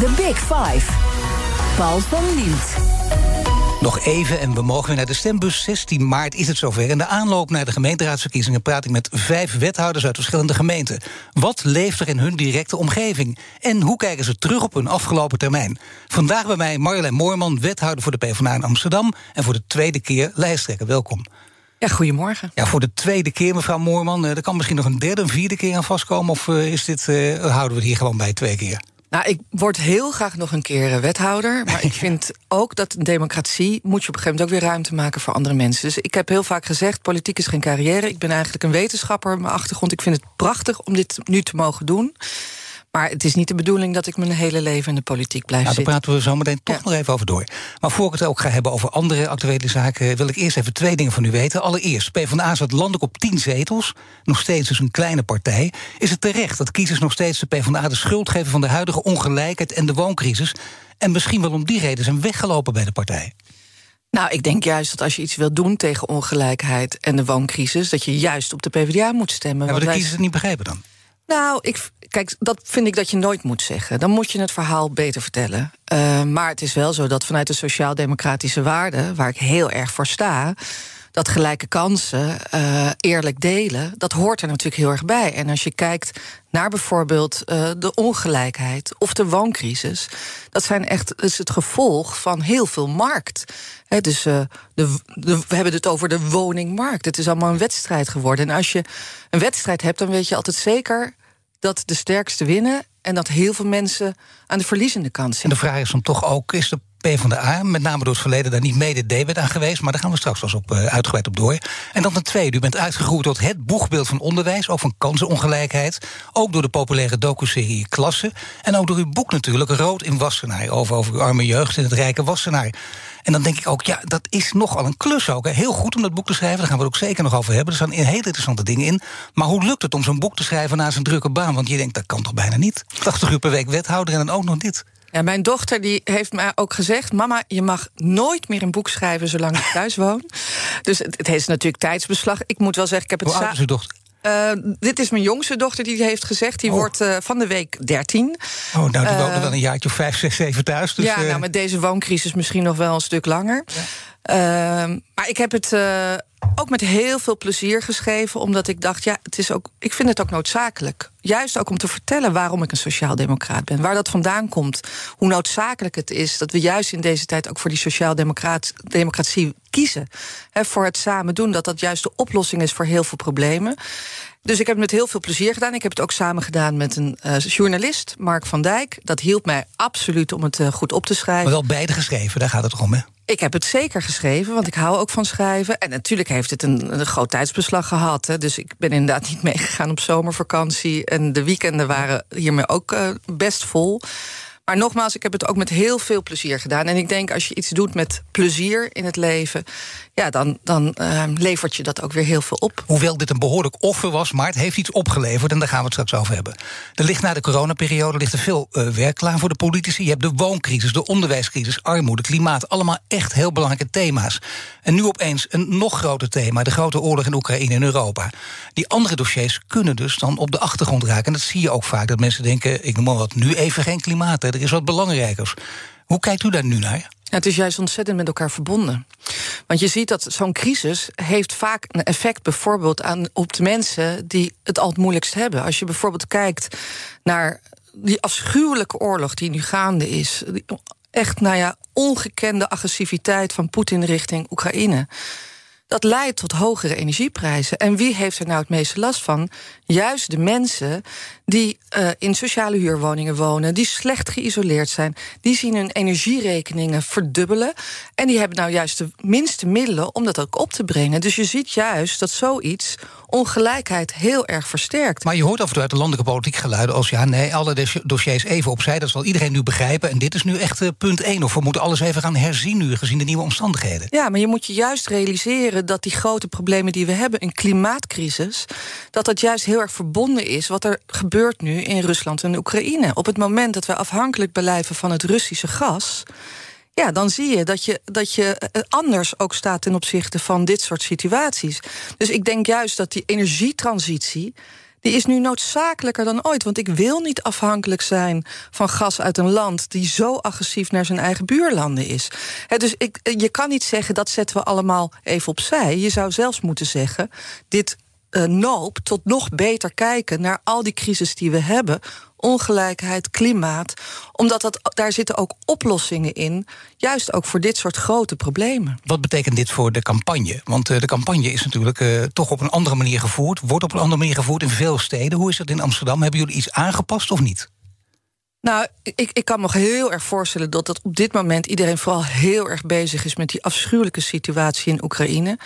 The Big Five. Paul van Liemt. Nog even en we mogen weer naar de stembus. 16 maart is het zover. In de aanloop naar de gemeenteraadsverkiezingen praat ik met vijf wethouders uit verschillende gemeenten. Wat leeft er in hun directe omgeving? En hoe kijken ze terug op hun afgelopen termijn? Vandaag bij mij Marjolein Moorman, wethouder voor de PvdA in Amsterdam. En voor de tweede keer lijsttrekker. Welkom. Ja, goedemorgen. Ja, voor de tweede keer, mevrouw Moorman. Eh, er kan misschien nog een derde, een vierde keer aan vastkomen. Of eh, is dit, uh, houden we het hier gewoon bij twee keer? Nou, ik word heel graag nog een keer wethouder. Maar ik vind ook dat een democratie moet je op een gegeven moment ook weer ruimte maken voor andere mensen. Dus ik heb heel vaak gezegd: politiek is geen carrière. Ik ben eigenlijk een wetenschapper. Mijn achtergrond. Ik vind het prachtig om dit nu te mogen doen. Maar het is niet de bedoeling dat ik mijn hele leven in de politiek blijf nou, zitten. Daar praten we zo meteen toch nog even over door. Maar voor ik het ook ga hebben over andere actuele zaken... wil ik eerst even twee dingen van u weten. Allereerst, PvdA zat landelijk op tien zetels. Nog steeds dus een kleine partij. Is het terecht dat kiezers nog steeds de PvdA de schuld geven... van de huidige ongelijkheid en de wooncrisis? En misschien wel om die reden zijn weggelopen bij de partij? Nou, ik denk juist dat als je iets wil doen tegen ongelijkheid en de wooncrisis, dat je juist op de PvdA moet stemmen. Hebben de kiezers het niet begrepen dan? Nou, ik, kijk, dat vind ik dat je nooit moet zeggen. Dan moet je het verhaal beter vertellen. Uh, maar het is wel zo dat vanuit de sociaal-democratische waarden, waar ik heel erg voor sta, dat gelijke kansen, uh, eerlijk delen, dat hoort er natuurlijk heel erg bij. En als je kijkt naar bijvoorbeeld uh, de ongelijkheid of de wooncrisis, dat zijn echt is het gevolg van heel veel markt. Dus de, we hebben het over de woningmarkt. Het is allemaal een wedstrijd geworden. En als je een wedstrijd hebt, dan weet je altijd zeker dat de sterkste winnen en dat heel veel mensen aan de verliezende kant zitten. En de vraag is dan toch ook: is de PvdA, met name door het verleden, daar niet mede debet aan geweest. Maar daar gaan we straks wel eens op, uh, uitgebreid op door. En dan ten tweede, u bent uitgegroeid tot het boegbeeld van onderwijs, ook van kansenongelijkheid. Ook door de populaire docuserie Klasse. En ook door uw boek natuurlijk, Rood in Wassenaar, over, over uw arme jeugd in het rijke Wassenaar. En dan denk ik ook, ja, dat is nogal een klus ook. Hè. Heel goed om dat boek te schrijven, daar gaan we het ook zeker nog over hebben. Er staan hele interessante dingen in. Maar hoe lukt het om zo'n boek te schrijven na zijn drukke baan? Want je denkt, dat kan toch bijna niet? 80 uur per week wethouder en dan ook nog dit. Ja, mijn dochter die heeft mij ook gezegd: Mama, je mag nooit meer een boek schrijven zolang ik thuis woon. Dus het, het heeft natuurlijk tijdsbeslag. Ik moet wel zeggen, ik heb het. Hoe oud is uw dochter? Uh, dit is mijn jongste dochter die heeft gezegd. Die oh. wordt uh, van de week 13. Oh, nou, die uh, woont wel een jaartje of vijf, zes, zeven thuis. Dus, ja, nou, met deze wooncrisis misschien nog wel een stuk langer. Ja. Ehm, maar ik heb het ook met heel veel plezier geschreven, omdat ik dacht, ja, het is ook, ik vind het ook noodzakelijk. Juist ook om te vertellen waarom ik een sociaal-democraat ben, waar dat vandaan komt, hoe noodzakelijk het is dat we juist in deze tijd ook voor die sociaal-democratie kiezen. Voor het samen doen, dat dat juist de oplossing is voor heel veel problemen. Dus ik heb het met heel veel plezier gedaan. Ik heb het ook samen gedaan met een uh, journalist, Mark van Dijk. Dat hielp mij absoluut om het uh, goed op te schrijven. Maar wel beide geschreven, daar gaat het om, hè? Ik heb het zeker geschreven, want ik hou ook van schrijven. En natuurlijk heeft het een, een groot tijdsbeslag gehad. Hè. Dus ik ben inderdaad niet meegegaan op zomervakantie. En de weekenden waren hiermee ook uh, best vol. Maar nogmaals, ik heb het ook met heel veel plezier gedaan. En ik denk, als je iets doet met plezier in het leven... ja, dan, dan uh, levert je dat ook weer heel veel op. Hoewel dit een behoorlijk offer was, maar het heeft iets opgeleverd... en daar gaan we het straks over hebben. Er ligt na de coronaperiode ligt er veel uh, werk klaar voor de politici. Je hebt de wooncrisis, de onderwijscrisis, armoede, klimaat... allemaal echt heel belangrijke thema's. En nu opeens een nog groter thema... de grote oorlog in Oekraïne en Europa. Die andere dossiers kunnen dus dan op de achtergrond raken. En dat zie je ook vaak, dat mensen denken... ik noem maar wat, nu even geen klimaat, er is wat belangrijkers. Hoe kijkt u daar nu naar? Ja, het is juist ontzettend met elkaar verbonden. Want je ziet dat zo'n crisis heeft vaak een effect bijvoorbeeld aan, op de mensen die het al het moeilijkst hebben. Als je bijvoorbeeld kijkt naar die afschuwelijke oorlog die nu gaande is. Echt, nou ja, ongekende agressiviteit van Poetin richting Oekraïne. Dat leidt tot hogere energieprijzen. En wie heeft er nou het meeste last van? Juist de mensen die uh, in sociale huurwoningen wonen, die slecht geïsoleerd zijn, die zien hun energierekeningen verdubbelen. En die hebben nou juist de minste middelen om dat ook op te brengen. Dus je ziet juist dat zoiets ongelijkheid heel erg versterkt. Maar je hoort af en toe uit de landelijke politiek geluiden als ja, nee, alle dossiers even opzij. Dat zal iedereen nu begrijpen. En dit is nu echt uh, punt één. Of we moeten alles even gaan herzien nu, gezien de nieuwe omstandigheden. Ja, maar je moet je juist realiseren dat die grote problemen die we hebben, een klimaatcrisis, dat dat juist heel erg verbonden is wat er gebeurt nu in Rusland en Oekraïne. Op het moment dat we afhankelijk blijven van het Russische gas. Ja, dan zie je dat, je dat je eh, anders ook staat ten opzichte van dit soort situaties. Dus ik denk juist dat die energietransitie die is nu noodzakelijker dan ooit. Want ik wil niet afhankelijk zijn van gas uit een land die zo agressief naar zijn eigen buurlanden is. dus ik, je kan niet zeggen dat zetten we allemaal even opzij. Je zou zelfs moeten zeggen: dit uh, tot nog beter kijken naar al die crisis die we hebben. Ongelijkheid, klimaat. Omdat dat, daar zitten ook oplossingen in. Juist ook voor dit soort grote problemen. Wat betekent dit voor de campagne? Want uh, de campagne is natuurlijk uh, toch op een andere manier gevoerd. Wordt op een andere manier gevoerd in veel steden. Hoe is het in Amsterdam? Hebben jullie iets aangepast of niet? Nou, ik, ik kan me heel erg voorstellen dat, dat op dit moment iedereen vooral heel erg bezig is met die afschuwelijke situatie in Oekraïne.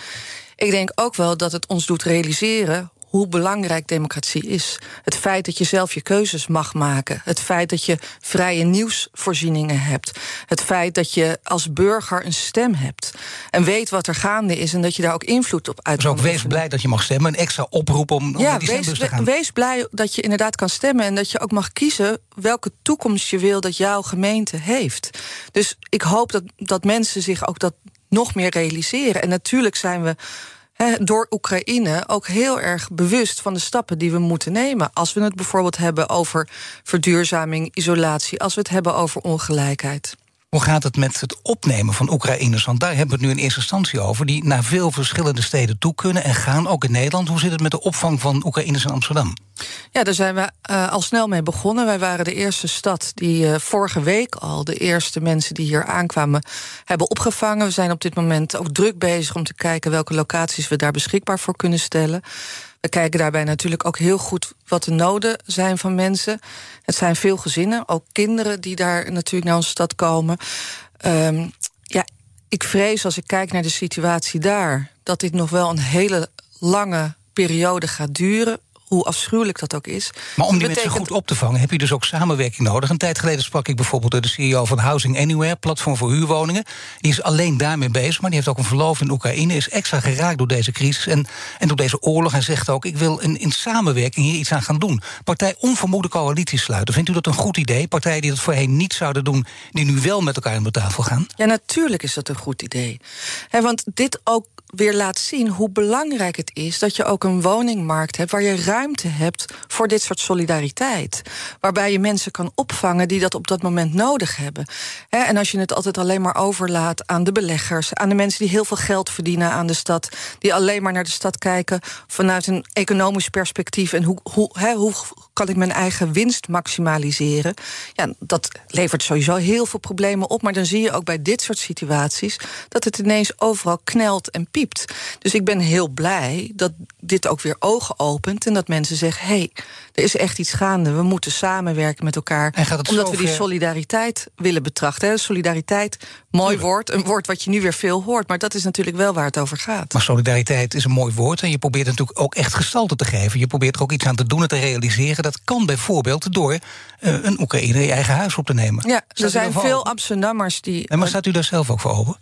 Ik denk ook wel dat het ons doet realiseren hoe belangrijk democratie is. Het feit dat je zelf je keuzes mag maken. Het feit dat je vrije nieuwsvoorzieningen hebt. Het feit dat je als burger een stem hebt. En weet wat er gaande is en dat je daar ook invloed op uit Dus ook wees blij dat je mag stemmen. Een extra oproep om, om ja, die wees, te gaan. wees blij dat je inderdaad kan stemmen. En dat je ook mag kiezen welke toekomst je wil dat jouw gemeente heeft. Dus ik hoop dat, dat mensen zich ook dat nog meer realiseren. En natuurlijk zijn we door Oekraïne ook heel erg bewust van de stappen die we moeten nemen. Als we het bijvoorbeeld hebben over verduurzaming, isolatie, als we het hebben over ongelijkheid. Hoe gaat het met het opnemen van Oekraïners? Want daar hebben we het nu in eerste instantie over. Die naar veel verschillende steden toe kunnen en gaan, ook in Nederland. Hoe zit het met de opvang van Oekraïners in Amsterdam? Ja, daar zijn we uh, al snel mee begonnen. Wij waren de eerste stad die uh, vorige week al de eerste mensen die hier aankwamen hebben opgevangen. We zijn op dit moment ook druk bezig om te kijken welke locaties we daar beschikbaar voor kunnen stellen. We kijken daarbij natuurlijk ook heel goed wat de noden zijn van mensen. Het zijn veel gezinnen, ook kinderen die daar natuurlijk naar onze stad komen. Um, ja, ik vrees als ik kijk naar de situatie daar, dat dit nog wel een hele lange periode gaat duren hoe afschuwelijk dat ook is. Maar om die mensen goed op te vangen heb je dus ook samenwerking nodig. Een tijd geleden sprak ik bijvoorbeeld de CEO van Housing Anywhere, platform voor huurwoningen. Die is alleen daarmee bezig, maar die heeft ook een verlof in Oekraïne. Is extra geraakt door deze crisis en, en door deze oorlog. En zegt ook: ik wil in, in samenwerking hier iets aan gaan doen. Partij onvermoede coalities sluiten. Vindt u dat een goed idee? Partijen die dat voorheen niet zouden doen, die nu wel met elkaar aan de tafel gaan? Ja, natuurlijk is dat een goed idee. He, want dit ook weer laat zien hoe belangrijk het is dat je ook een woningmarkt hebt waar je ruimte hebt voor dit soort solidariteit. Waarbij je mensen kan opvangen die dat op dat moment nodig hebben. En als je het altijd alleen maar overlaat aan de beleggers, aan de mensen die heel veel geld verdienen aan de stad, die alleen maar naar de stad kijken vanuit een economisch perspectief en hoe, hoe, hoe kan ik mijn eigen winst maximaliseren? Ja, dat levert sowieso heel veel problemen op. Maar dan zie je ook bij dit soort situaties dat het ineens overal knelt en piept. Dus ik ben heel blij dat dit ook weer ogen opent en dat mensen zeggen: hé, hey, er is echt iets gaande. We moeten samenwerken met elkaar. omdat we die solidariteit willen betrachten. Solidariteit, mooi woord, een woord wat je nu weer veel hoort. Maar dat is natuurlijk wel waar het over gaat. Maar solidariteit is een mooi woord. En je probeert natuurlijk ook echt gestalte te geven. Je probeert er ook iets aan te doen en te realiseren. Dat kan bijvoorbeeld door uh, een Oekraïne je eigen huis op te nemen. Ja, er zijn veel Amsterdammers die. En maar staat u daar zelf ook voor open?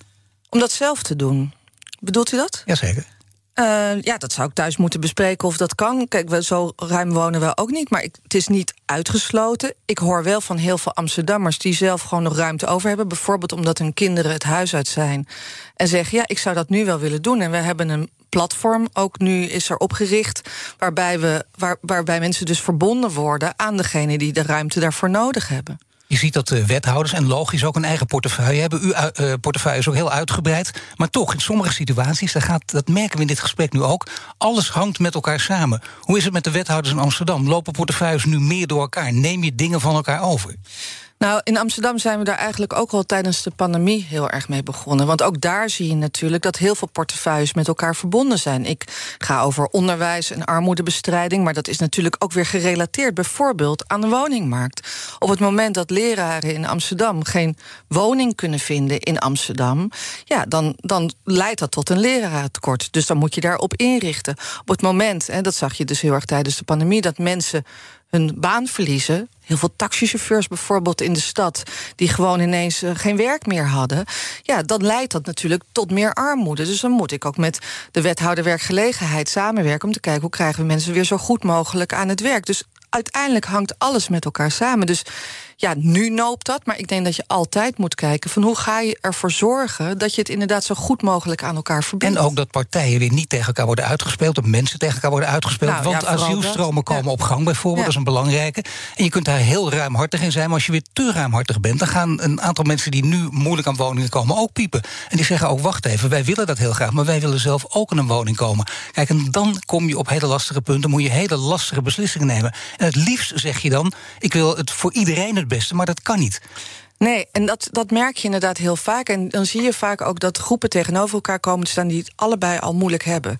Om dat zelf te doen. Bedoelt u dat? Jazeker. Uh, ja, dat zou ik thuis moeten bespreken of dat kan. Kijk, we, zo ruim wonen we ook niet, maar ik, het is niet uitgesloten. Ik hoor wel van heel veel Amsterdammers die zelf gewoon nog ruimte over hebben. Bijvoorbeeld omdat hun kinderen het huis uit zijn. En zeggen, ja, ik zou dat nu wel willen doen. En we hebben een platform, ook nu is er opgericht... waarbij, we, waar, waarbij mensen dus verbonden worden aan degene die de ruimte daarvoor nodig hebben. Je ziet dat de wethouders en logisch ook een eigen portefeuille hebben. Uw uh, portefeuille is ook heel uitgebreid. Maar toch, in sommige situaties, dat, gaat, dat merken we in dit gesprek nu ook... alles hangt met elkaar samen. Hoe is het met de wethouders in Amsterdam? Lopen portefeuilles nu meer door elkaar? Neem je dingen van elkaar over? Nou, in Amsterdam zijn we daar eigenlijk ook al tijdens de pandemie heel erg mee begonnen. Want ook daar zie je natuurlijk dat heel veel portefeuilles met elkaar verbonden zijn. Ik ga over onderwijs en armoedebestrijding, maar dat is natuurlijk ook weer gerelateerd bijvoorbeeld aan de woningmarkt. Op het moment dat leraren in Amsterdam geen woning kunnen vinden in Amsterdam, ja, dan, dan leidt dat tot een lerarentekort. Dus dan moet je daarop inrichten. Op het moment, en dat zag je dus heel erg tijdens de pandemie, dat mensen hun baan verliezen. Heel veel taxichauffeurs bijvoorbeeld in de stad, die gewoon ineens eh, geen werk meer hadden. Ja, dan leidt dat natuurlijk tot meer armoede. Dus dan moet ik ook met de wethouder werkgelegenheid samenwerken om te kijken hoe krijgen we mensen weer zo goed mogelijk aan het werk. Dus uiteindelijk hangt alles met elkaar samen. Dus ja, nu noopt dat, maar ik denk dat je altijd moet kijken van hoe ga je ervoor zorgen dat je het inderdaad zo goed mogelijk aan elkaar verbindt. En ook dat partijen weer niet tegen elkaar worden uitgespeeld, dat mensen tegen elkaar worden uitgespeeld. Nou, want asielstromen komen op gang bijvoorbeeld, dat is een belangrijke. En je kunt daar heel ruimhartig in zijn, maar als je weer te ruimhartig bent, dan gaan een aantal mensen die nu moeilijk aan woningen komen ook piepen. En die zeggen ook: wacht even, wij willen dat heel graag, maar wij willen zelf ook in een woning komen. Kijk, en dan kom je op hele lastige punten, moet je hele lastige beslissingen nemen. En het liefst zeg je dan: ik wil het voor iedereen het beste, maar dat kan niet. Nee, en dat, dat merk je inderdaad heel vaak. En dan zie je vaak ook dat groepen tegenover elkaar komen te staan die het allebei al moeilijk hebben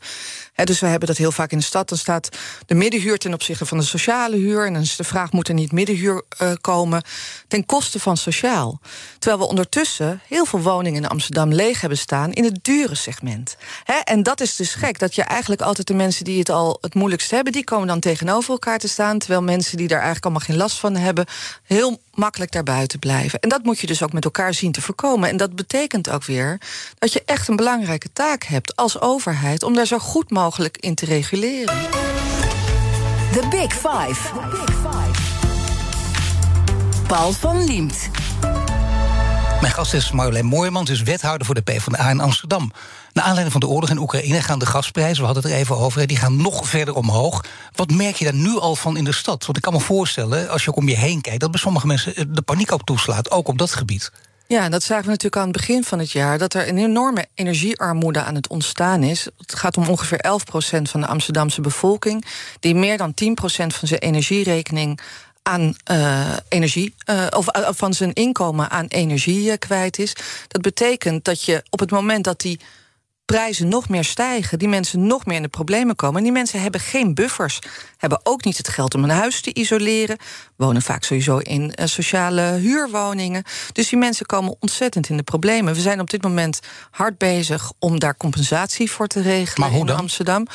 dus we hebben dat heel vaak in de stad. Dan staat de middenhuur ten opzichte van de sociale huur. En dan is de vraag: moet er niet middenhuur uh, komen ten koste van sociaal? Terwijl we ondertussen heel veel woningen in Amsterdam leeg hebben staan in het dure segment. en dat is dus gek, dat je eigenlijk altijd de mensen die het al het moeilijkst hebben, die komen dan tegenover elkaar te staan. Terwijl mensen die daar eigenlijk allemaal geen last van hebben, heel makkelijk daarbuiten blijven. En dat moet je dus ook met elkaar zien te voorkomen. En dat betekent ook weer dat je echt een belangrijke taak hebt als overheid om daar zo goed mogelijk mogelijk in te reguleren. The Big Five. Paul van Liemt. Mijn gast is Marjolein Mooijmans, is wethouder voor de PvdA in Amsterdam. Naar aanleiding van de oorlog in Oekraïne gaan de gasprijzen, we hadden het er even over, die gaan nog verder omhoog. Wat merk je daar nu al van in de stad? Want ik kan me voorstellen, als je ook om je heen kijkt, dat bij sommige mensen de paniek ook toeslaat, ook op dat gebied. Ja, dat zagen we natuurlijk aan het begin van het jaar. Dat er een enorme energiearmoede aan het ontstaan is. Het gaat om ongeveer 11% van de Amsterdamse bevolking. Die meer dan 10% van zijn energierekening aan uh, energie, uh, of uh, van zijn inkomen aan energie kwijt is. Dat betekent dat je op het moment dat die prijzen nog meer stijgen, die mensen nog meer in de problemen komen. En die mensen hebben geen buffers, hebben ook niet het geld om een huis te isoleren, wonen vaak sowieso in uh, sociale huurwoningen. Dus die mensen komen ontzettend in de problemen. We zijn op dit moment hard bezig om daar compensatie voor te regelen maar hoe in Amsterdam.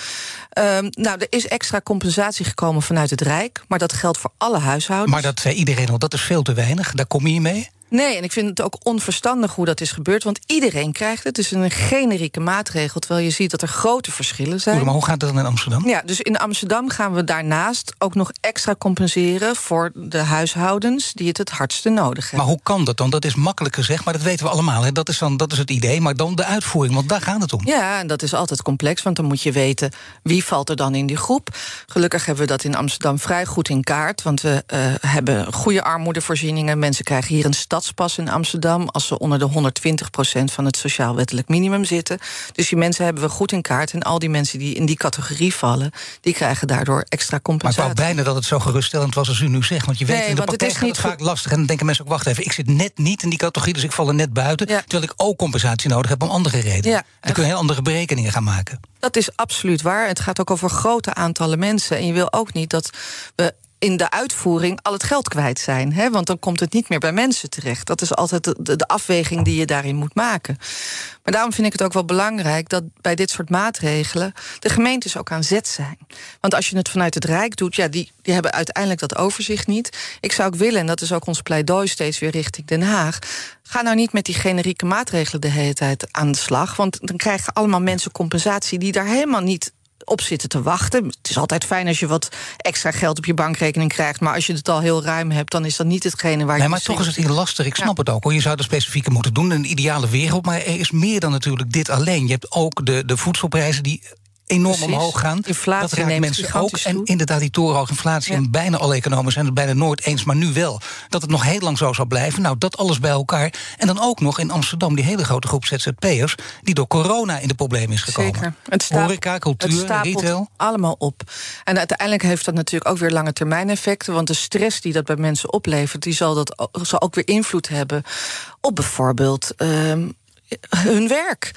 Uh, nou, er is extra compensatie gekomen vanuit het Rijk, maar dat geldt voor alle huishoudens. Maar dat zei iedereen al, dat is veel te weinig. Daar kom je mee? Nee, en ik vind het ook onverstandig hoe dat is gebeurd. Want iedereen krijgt het. Het is een generieke maatregel. Terwijl je ziet dat er grote verschillen zijn. Maar hoe gaat dat dan in Amsterdam? Ja, dus in Amsterdam gaan we daarnaast ook nog extra compenseren voor de huishoudens die het het hardste nodig hebben. Maar hoe kan dat dan? Dat is makkelijk gezegd, maar dat weten we allemaal. Hè? Dat, is dan, dat is het idee, maar dan de uitvoering, want daar gaat het om. Ja, en dat is altijd complex, want dan moet je weten wie valt er dan in die groep. Gelukkig hebben we dat in Amsterdam vrij goed in kaart. Want we uh, hebben goede armoedevoorzieningen. Mensen krijgen hier een stad stadspas in Amsterdam als ze onder de 120% van het sociaal-wettelijk minimum zitten. Dus die mensen hebben we goed in kaart. En al die mensen die in die categorie vallen, die krijgen daardoor extra compensatie. Maar ik wou bijna dat het zo geruststellend was als u nu zegt. Want je weet, in de praktijk het is niet vaak lastig. En dan denken mensen ook, wacht even, ik zit net niet in die categorie, dus ik val er net buiten. Terwijl ik ook compensatie nodig heb om andere redenen. Ja. En dan kun je heel andere berekeningen gaan maken. Dat is absoluut waar. Het gaat ook over grote aantallen mensen. En je wil ook niet dat we in de uitvoering al het geld kwijt zijn. Hè? Want dan komt het niet meer bij mensen terecht. Dat is altijd de, afweging die je daarin moet maken. Maar daarom vind ik het ook wel belangrijk dat bij dit soort maatregelen de gemeentes ook aan zet zijn. Want als je het vanuit het Rijk doet, ja, die, die hebben uiteindelijk dat overzicht niet. Ik zou ook willen, en dat is ook ons pleidooi steeds weer richting Den Haag. Ga nou niet met die generieke maatregelen de hele tijd aan de slag. Want dan krijgen allemaal mensen compensatie die daar helemaal niet op zitten te wachten. Het is altijd fijn als je wat extra geld op je bankrekening krijgt. Maar als je het al heel ruim hebt, dan is dat niet hetgene waar je. Nee, maar toch is het heel lastig. Ik snap het ook hoor. Je zou de specifieke moeten doen. Een ideale wereld. Maar er is meer dan natuurlijk dit alleen. Je hebt ook de, de voedselprijzen die enorm Precies. omhoog gaan. Inflatie dat raakt mensen ook. En inderdaad, die torenhoge inflatie. Ja. En bijna alle economen zijn het bijna nooit eens, maar nu wel. Dat het nog heel lang zo zal blijven. Nou, dat alles bij elkaar. En dan ook nog in Amsterdam die hele grote groep ZZP'ers... die door corona in de problemen is gekomen. Zeker. Het stapelt- Horeca, cultuur, het retail. allemaal op. En uiteindelijk heeft dat natuurlijk ook weer lange termijn effecten. Want de stress die dat bij mensen oplevert, die zal, dat, zal ook weer invloed hebben op bijvoorbeeld. ehm, hun werk.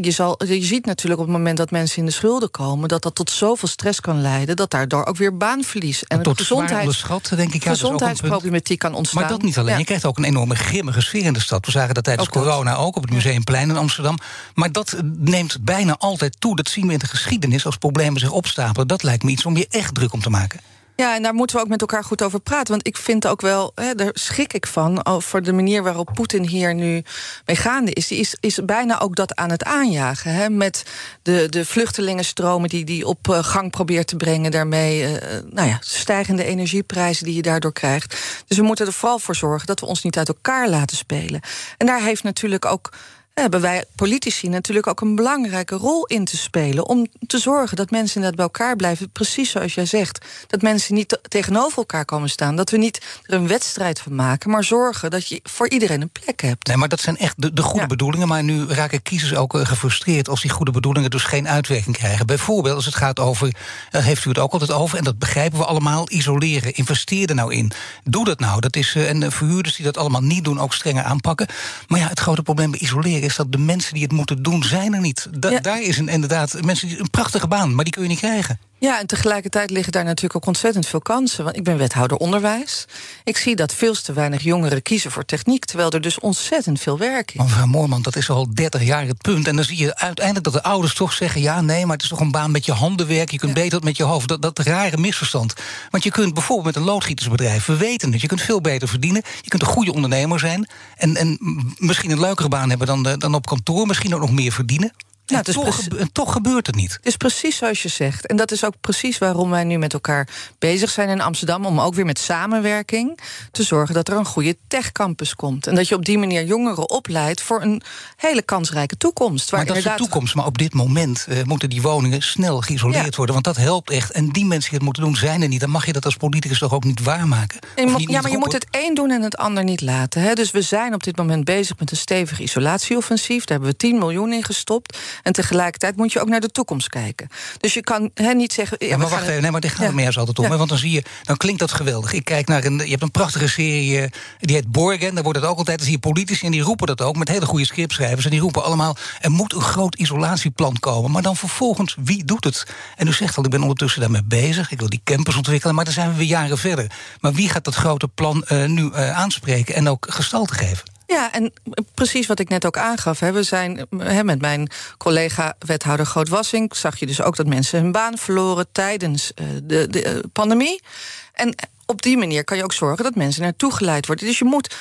Je, zal, je ziet natuurlijk op het moment dat mensen in de schulden komen... dat dat tot zoveel stress kan leiden... dat daardoor ook weer baanverlies en Tot gezondheid, denk ik. Ja, dat is ook een punt. gezondheidsproblematiek kan ontstaan. Maar dat niet alleen. Ja. Je krijgt ook een enorme grimmige sfeer in de stad. We zagen dat tijdens Ook dat. corona ook op het Museumplein in Amsterdam. Maar dat neemt bijna altijd toe. Dat zien we in de geschiedenis als problemen zich opstapelen. Dat lijkt me iets om je echt druk om te maken. Ja, en daar moeten we ook met elkaar goed over praten. Want ik vind ook wel, hè, daar schrik ik van, over de manier waarop Poetin hier nu mee gaande is. Die is, is bijna ook dat aan het aanjagen. Hè, met de, de vluchtelingenstromen die die op eh, gang probeert te brengen. Daarmee, eh, nou ja, stijgende energieprijzen die je daardoor krijgt. Dus we moeten er vooral voor zorgen dat we ons niet uit elkaar laten spelen. En daar heeft natuurlijk ook hebben wij politici natuurlijk ook een belangrijke rol in te spelen. Om te zorgen dat mensen inderdaad bij elkaar blijven. Precies zoals jij zegt. Dat mensen niet te- tegenover elkaar komen staan. Dat we niet er een wedstrijd van maken. Maar zorgen dat je voor iedereen een plek hebt. Nee, maar dat zijn echt de, de goede Ja. bedoelingen. Maar nu raken kiezers ook eh, gefrustreerd als die goede bedoelingen dus geen uitwerking krijgen. Bijvoorbeeld als het gaat over, daar heeft u het ook altijd over, en dat begrijpen we allemaal, isoleren. Investeer er nou in. Doe dat nou. Dat is, eh, en de verhuurders die dat allemaal niet doen, ook strenger aanpakken. Maar ja, het grote probleem bij isoleren is dat de mensen die het moeten doen, zijn er niet. Da- Ja. Daar is een, inderdaad mensen die een prachtige baan, maar die kun je niet krijgen. Ja, en tegelijkertijd liggen daar natuurlijk ook ontzettend veel kansen. Want ik ben wethouder onderwijs. Ik zie dat veel te weinig jongeren kiezen voor techniek. Terwijl er dus ontzettend veel werk is. Maar mevrouw Moorman, dat is al 30 jaar het punt. En dan zie je uiteindelijk dat de ouders toch zeggen... ja, nee, maar het is toch een baan met je handenwerk. Je kunt beter het met je hoofd. Dat, dat rare misverstand. Want je kunt bijvoorbeeld met een loodgietersbedrijf... we weten het, je kunt veel beter verdienen. Je kunt een goede ondernemer zijn. En, en misschien een leukere baan hebben dan, de- dan op kantoor. Misschien ook nog meer verdienen. Ja, en, toch, gebe- gebeurt het niet. Het is precies zoals je zegt. En dat is ook precies waarom wij nu met elkaar bezig zijn in Amsterdam. Om ook weer met samenwerking te zorgen dat er een goede techcampus komt. En dat je op die manier jongeren opleidt voor een hele kansrijke toekomst. Waar Maar dat is de toekomst. Maar op dit moment eh, moeten die woningen snel geïsoleerd Ja. worden. Want dat helpt echt. En die mensen die het moeten doen, zijn er niet. Dan mag je dat als politicus toch ook niet waarmaken. Niet- ja, niet maar je moet het een doen en het ander niet laten. Hè? Dus we zijn op dit moment bezig met een stevig isolatieoffensief. Daar hebben we 10 miljoen in gestopt. En tegelijkertijd moet je ook naar de toekomst kijken. Dus je kan hè, niet zeggen. Ja, maar wacht het- even, nee, maar dit gaat Ja. er meer altijd om. Ja. hè, Want dan zie je, dan klinkt dat geweldig. Ik kijk naar een, je hebt een prachtige serie, eh, die heet Borgen. Daar wordt het ook altijd, dan zie je politici en die roepen dat ook met hele goede scriptschrijvers. En die roepen allemaal, er moet een groot isolatieplan komen. Maar dan vervolgens, wie doet het? En u zegt al, ik ben ondertussen daarmee bezig. Ik wil die campus ontwikkelen, maar dan zijn we weer jaren verder. Maar wie gaat dat grote plan eh, nu eh, aanspreken en ook gestalte geven? Ja, en precies wat ik net ook aangaf. Hè, we zijn hè, met mijn collega wethouder Grootwassink... zag je dus ook dat mensen hun baan verloren tijdens eh, de, de eh, pandemie. En op die manier kan je ook zorgen dat mensen naartoe geleid worden. Dus je moet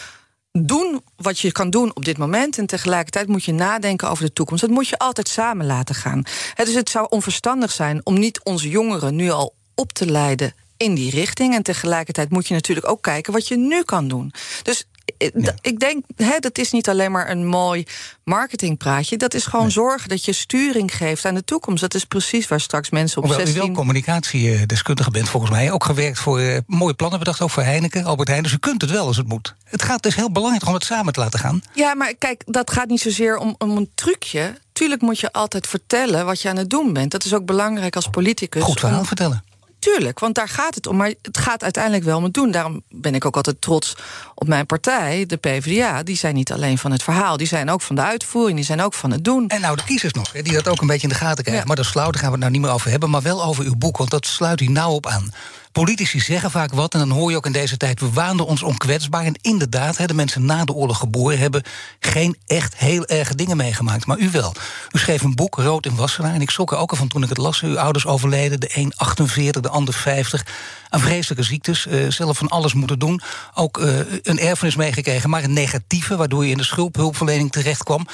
doen wat je kan doen op dit moment... en tegelijkertijd moet je nadenken over de toekomst. Dat moet je altijd samen laten gaan. Dus het zou onverstandig zijn om niet onze jongeren nu al op te leiden in die richting. En tegelijkertijd moet je natuurlijk ook kijken wat je nu kan doen. Dus ik denk, hè, dat is niet alleen maar een mooi marketingpraatje. Dat is gewoon zorgen dat je sturing geeft aan de toekomst. Dat is precies waar straks mensen op Hoewel u wel 16... communicatiedeskundige bent volgens mij. Ook gewerkt voor eh, mooie plannen bedacht, ook voor Heineken, Albert Heijn. Dus u kunt het wel als het moet. Het gaat dus heel belangrijk om het samen te laten gaan. Ja, maar kijk, dat gaat niet zozeer om, om een trucje. Tuurlijk moet je altijd vertellen wat je aan het doen bent. Dat is ook belangrijk als politicus. Goed verhaal om- vertellen. Tuurlijk, want daar gaat het om. Maar het gaat uiteindelijk wel om het doen. Daarom ben ik ook altijd trots op mijn partij, de PvdA. Die zijn niet alleen van het verhaal, die zijn ook van de uitvoering, die zijn ook van het doen. En nou de kiezers nog, die dat ook een beetje in de gaten krijgen. Ja. Maar dat is flauw, daar gaan we het nou niet meer over hebben. Maar wel over uw boek, want dat sluit u nauw op aan. Politici zeggen vaak wat en dan hoor je ook in deze tijd... we waanden ons onkwetsbaar. En inderdaad, de mensen na de oorlog geboren... hebben geen echt heel erge dingen meegemaakt. Maar u wel. U schreef een boek, Rood in Wassenaar. En ik schrok er ook al van toen ik het las. Uw ouders overleden, de een 48, de ander 50. Aan vreselijke ziektes, eh, zelf van alles moeten doen. Ook eh, een erfenis meegekregen, maar een negatieve... waardoor je in de schulphulpverlening terecht kwam.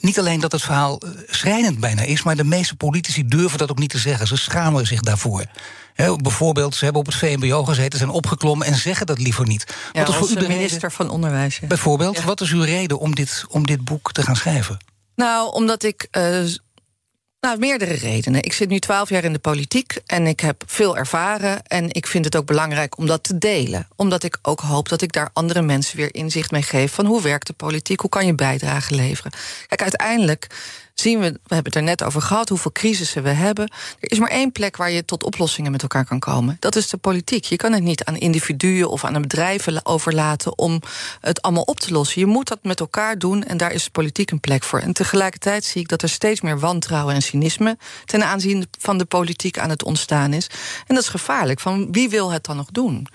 Niet alleen dat het verhaal eh, schrijnend bijna is, maar de meeste politici durven dat ook niet te zeggen. Ze schamen zich daarvoor. Bijvoorbeeld, ze hebben op het VMBO gezeten, zijn opgeklommen en zeggen dat liever niet. Ja, wat is voor u de minister reden? van Onderwijs. ja. Bijvoorbeeld, Ja. wat is uw reden om dit, om dit boek te gaan schrijven? Nou, omdat ik. Nou, meerdere redenen. Ik zit nu twaalf jaar in de politiek en ik heb veel ervaren. En ik vind het ook belangrijk om dat te delen. Omdat ik ook hoop dat ik daar andere mensen weer inzicht mee geef van hoe werkt de politiek, hoe kan je bijdrage leveren. Kijk, uiteindelijk zien we, we hebben het er net over gehad, hoeveel crisissen we hebben. Er is maar één plek waar je tot oplossingen met elkaar kan komen. Dat is de politiek. Je kan het niet aan individuen of aan bedrijven overlaten om het allemaal op te lossen. Je moet dat met elkaar doen en daar is de politiek een plek voor. En tegelijkertijd zie ik dat er steeds meer wantrouwen en cynisme ten aanzien van de politiek aan het ontstaan is. En dat is gevaarlijk. Van wie wil het dan nog doen?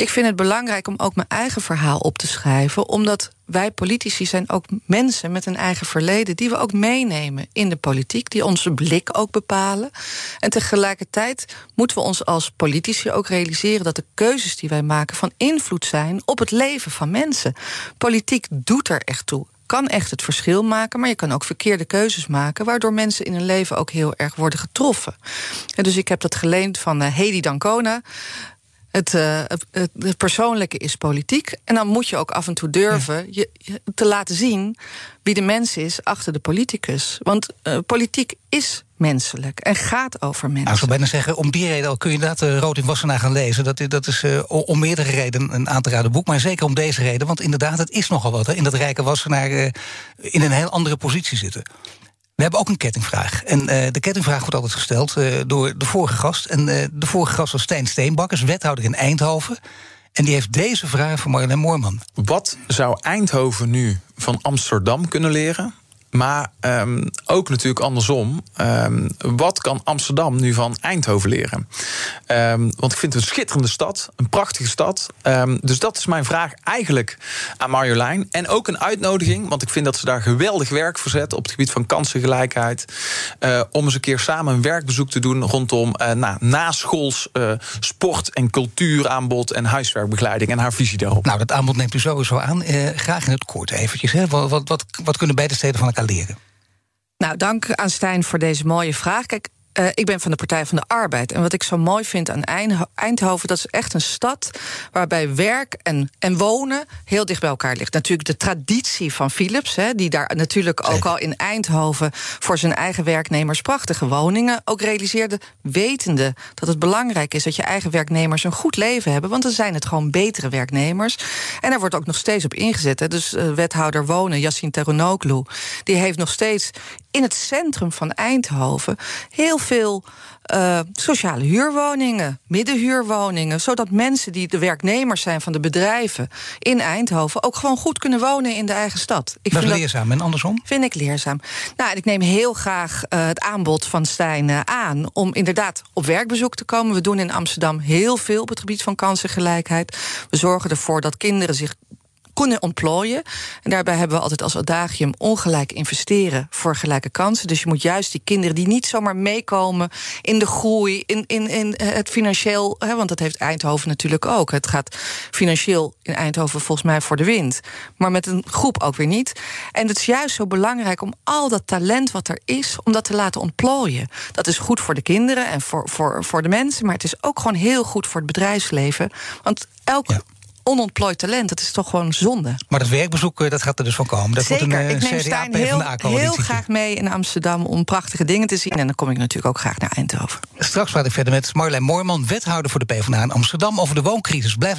Ik vind het belangrijk om ook mijn eigen verhaal op te schrijven, omdat wij politici zijn ook mensen met een eigen verleden, die we ook meenemen in de politiek, die onze blik ook bepalen. En tegelijkertijd moeten we ons als politici ook realiseren dat de keuzes die wij maken van invloed zijn op het leven van mensen. Politiek doet er echt toe kan echt het verschil maken, maar je kan ook verkeerde keuzes maken, waardoor mensen in hun leven ook heel erg worden getroffen. En dus ik heb dat geleend van uh, Hedy Dancona. Het, uh, het, het, persoonlijke is politiek. En dan moet je ook af en toe durven je, te laten zien wie de mens is achter de politicus. Want uh, politiek is menselijk en gaat over mensen. Nou, ik zou bijna zeggen, om die reden kun je inderdaad uh, Rood in Wassenaar gaan lezen. Dat, dat is uh, om meerdere redenen een aan te raden boek, maar zeker om deze reden. Want inderdaad, het is nogal wat hè, in dat rijke Wassenaar uh, in een heel andere positie zitten. We hebben ook een kettingvraag. En uh, de kettingvraag wordt altijd gesteld uh, door de vorige gast. En uh, de vorige gast was Stijn Steenbakkers, wethouder in Eindhoven. En die heeft deze vraag van Marjolein Moorman. Wat zou Eindhoven nu van Amsterdam kunnen leren? Maar um, ook natuurlijk andersom. Um, wat kan Amsterdam nu van Eindhoven leren? Um, want ik vind het een schitterende stad, een prachtige stad. dus dat is mijn vraag eigenlijk aan Marjolein. En ook een uitnodiging, want ik vind dat ze daar geweldig werk voor zet op het gebied van kansengelijkheid. Uh, om eens een keer samen een werkbezoek te doen rondom uh, nou, naschools uh, sport- en cultuuraanbod en huiswerkbegeleiding en haar visie daarop. Nou, dat aanbod neemt u sowieso aan. graag in het kort eventjes. Hè. Wat, wat, wat kunnen beide steden van elkaar leren? Nou, dank aan Stijn voor deze mooie vraag. Kijk, uh, ik ben van de Partij van de Arbeid. En wat ik zo mooi vind aan Eindhoven, dat is echt een stad waarbij werk en, en wonen heel dicht bij elkaar ligt. Natuurlijk de traditie van Philips, hè, die daar natuurlijk ook al in Eindhoven voor zijn eigen werknemers prachtige woningen ook realiseerde, wetende dat het belangrijk is dat je eigen werknemers een goed leven hebben, want dan zijn het gewoon betere werknemers. En daar wordt ook nog steeds op ingezet. Hè. Dus uh, wethouder wonen, Yassine Teronoglu, die heeft nog steeds in het centrum van Eindhoven heel veel uh, sociale huurwoningen, middenhuurwoningen, zodat mensen die de werknemers zijn van de bedrijven in Eindhoven ook gewoon goed kunnen wonen in de eigen stad. Ik dat is leerzaam en andersom? Vind ik leerzaam. Nou, ik neem heel graag uh, het aanbod van Stijn uh, aan om inderdaad op werkbezoek te komen. We doen in Amsterdam heel veel op het gebied van kansengelijkheid. We zorgen ervoor dat kinderen zich kunnen ontplooien. En daarbij hebben we altijd als adagium ongelijk investeren voor gelijke kansen. Dus je moet juist die kinderen die niet zomaar meekomen in de groei, in, in, in het financieel, hè, want dat heeft Eindhoven natuurlijk ook. Het gaat financieel in Eindhoven volgens mij voor de wind, maar met een groep ook weer niet. En het is juist zo belangrijk om al dat talent wat er is, om dat te laten ontplooien. Dat is goed voor de kinderen en voor, voor, voor de mensen, maar het is ook gewoon heel goed voor het bedrijfsleven. Want elk onontplooid talent. Dat is toch gewoon zonde. Maar dat werkbezoek, eh, dat gaat er dus van komen. Dat Zeker. wordt een uh, ik neem Stijn heel, heel graag mee in Amsterdam om prachtige dingen te zien. En dan kom ik natuurlijk ook graag naar Eindhoven. Straks praat ik verder met Marjolein Moorman, wethouder voor de PvdA in Amsterdam, over de wooncrisis. Blijf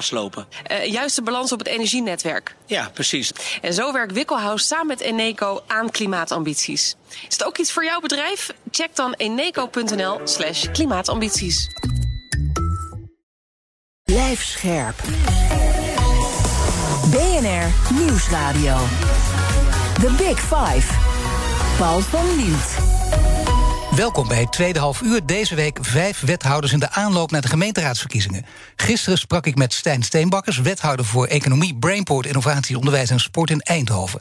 vastlopen. juist de balans op het energienetwerk. Ja, precies. En zo werkt Wikkelhuis samen met Eneco aan klimaatambities. Is het ook iets voor jouw bedrijf? Check dan eneco.nl slash klimaatambities. Blijf scherp. BNR Nieuwsradio. The Big Five. Paul van Liemt. Welkom bij het tweede half uur. Deze week vijf wethouders in de aanloop naar de gemeenteraadsverkiezingen. Gisteren sprak ik met Stijn Steenbakkers, wethouder voor Economie, Brainport, Innovatie, Onderwijs en Sport in Eindhoven.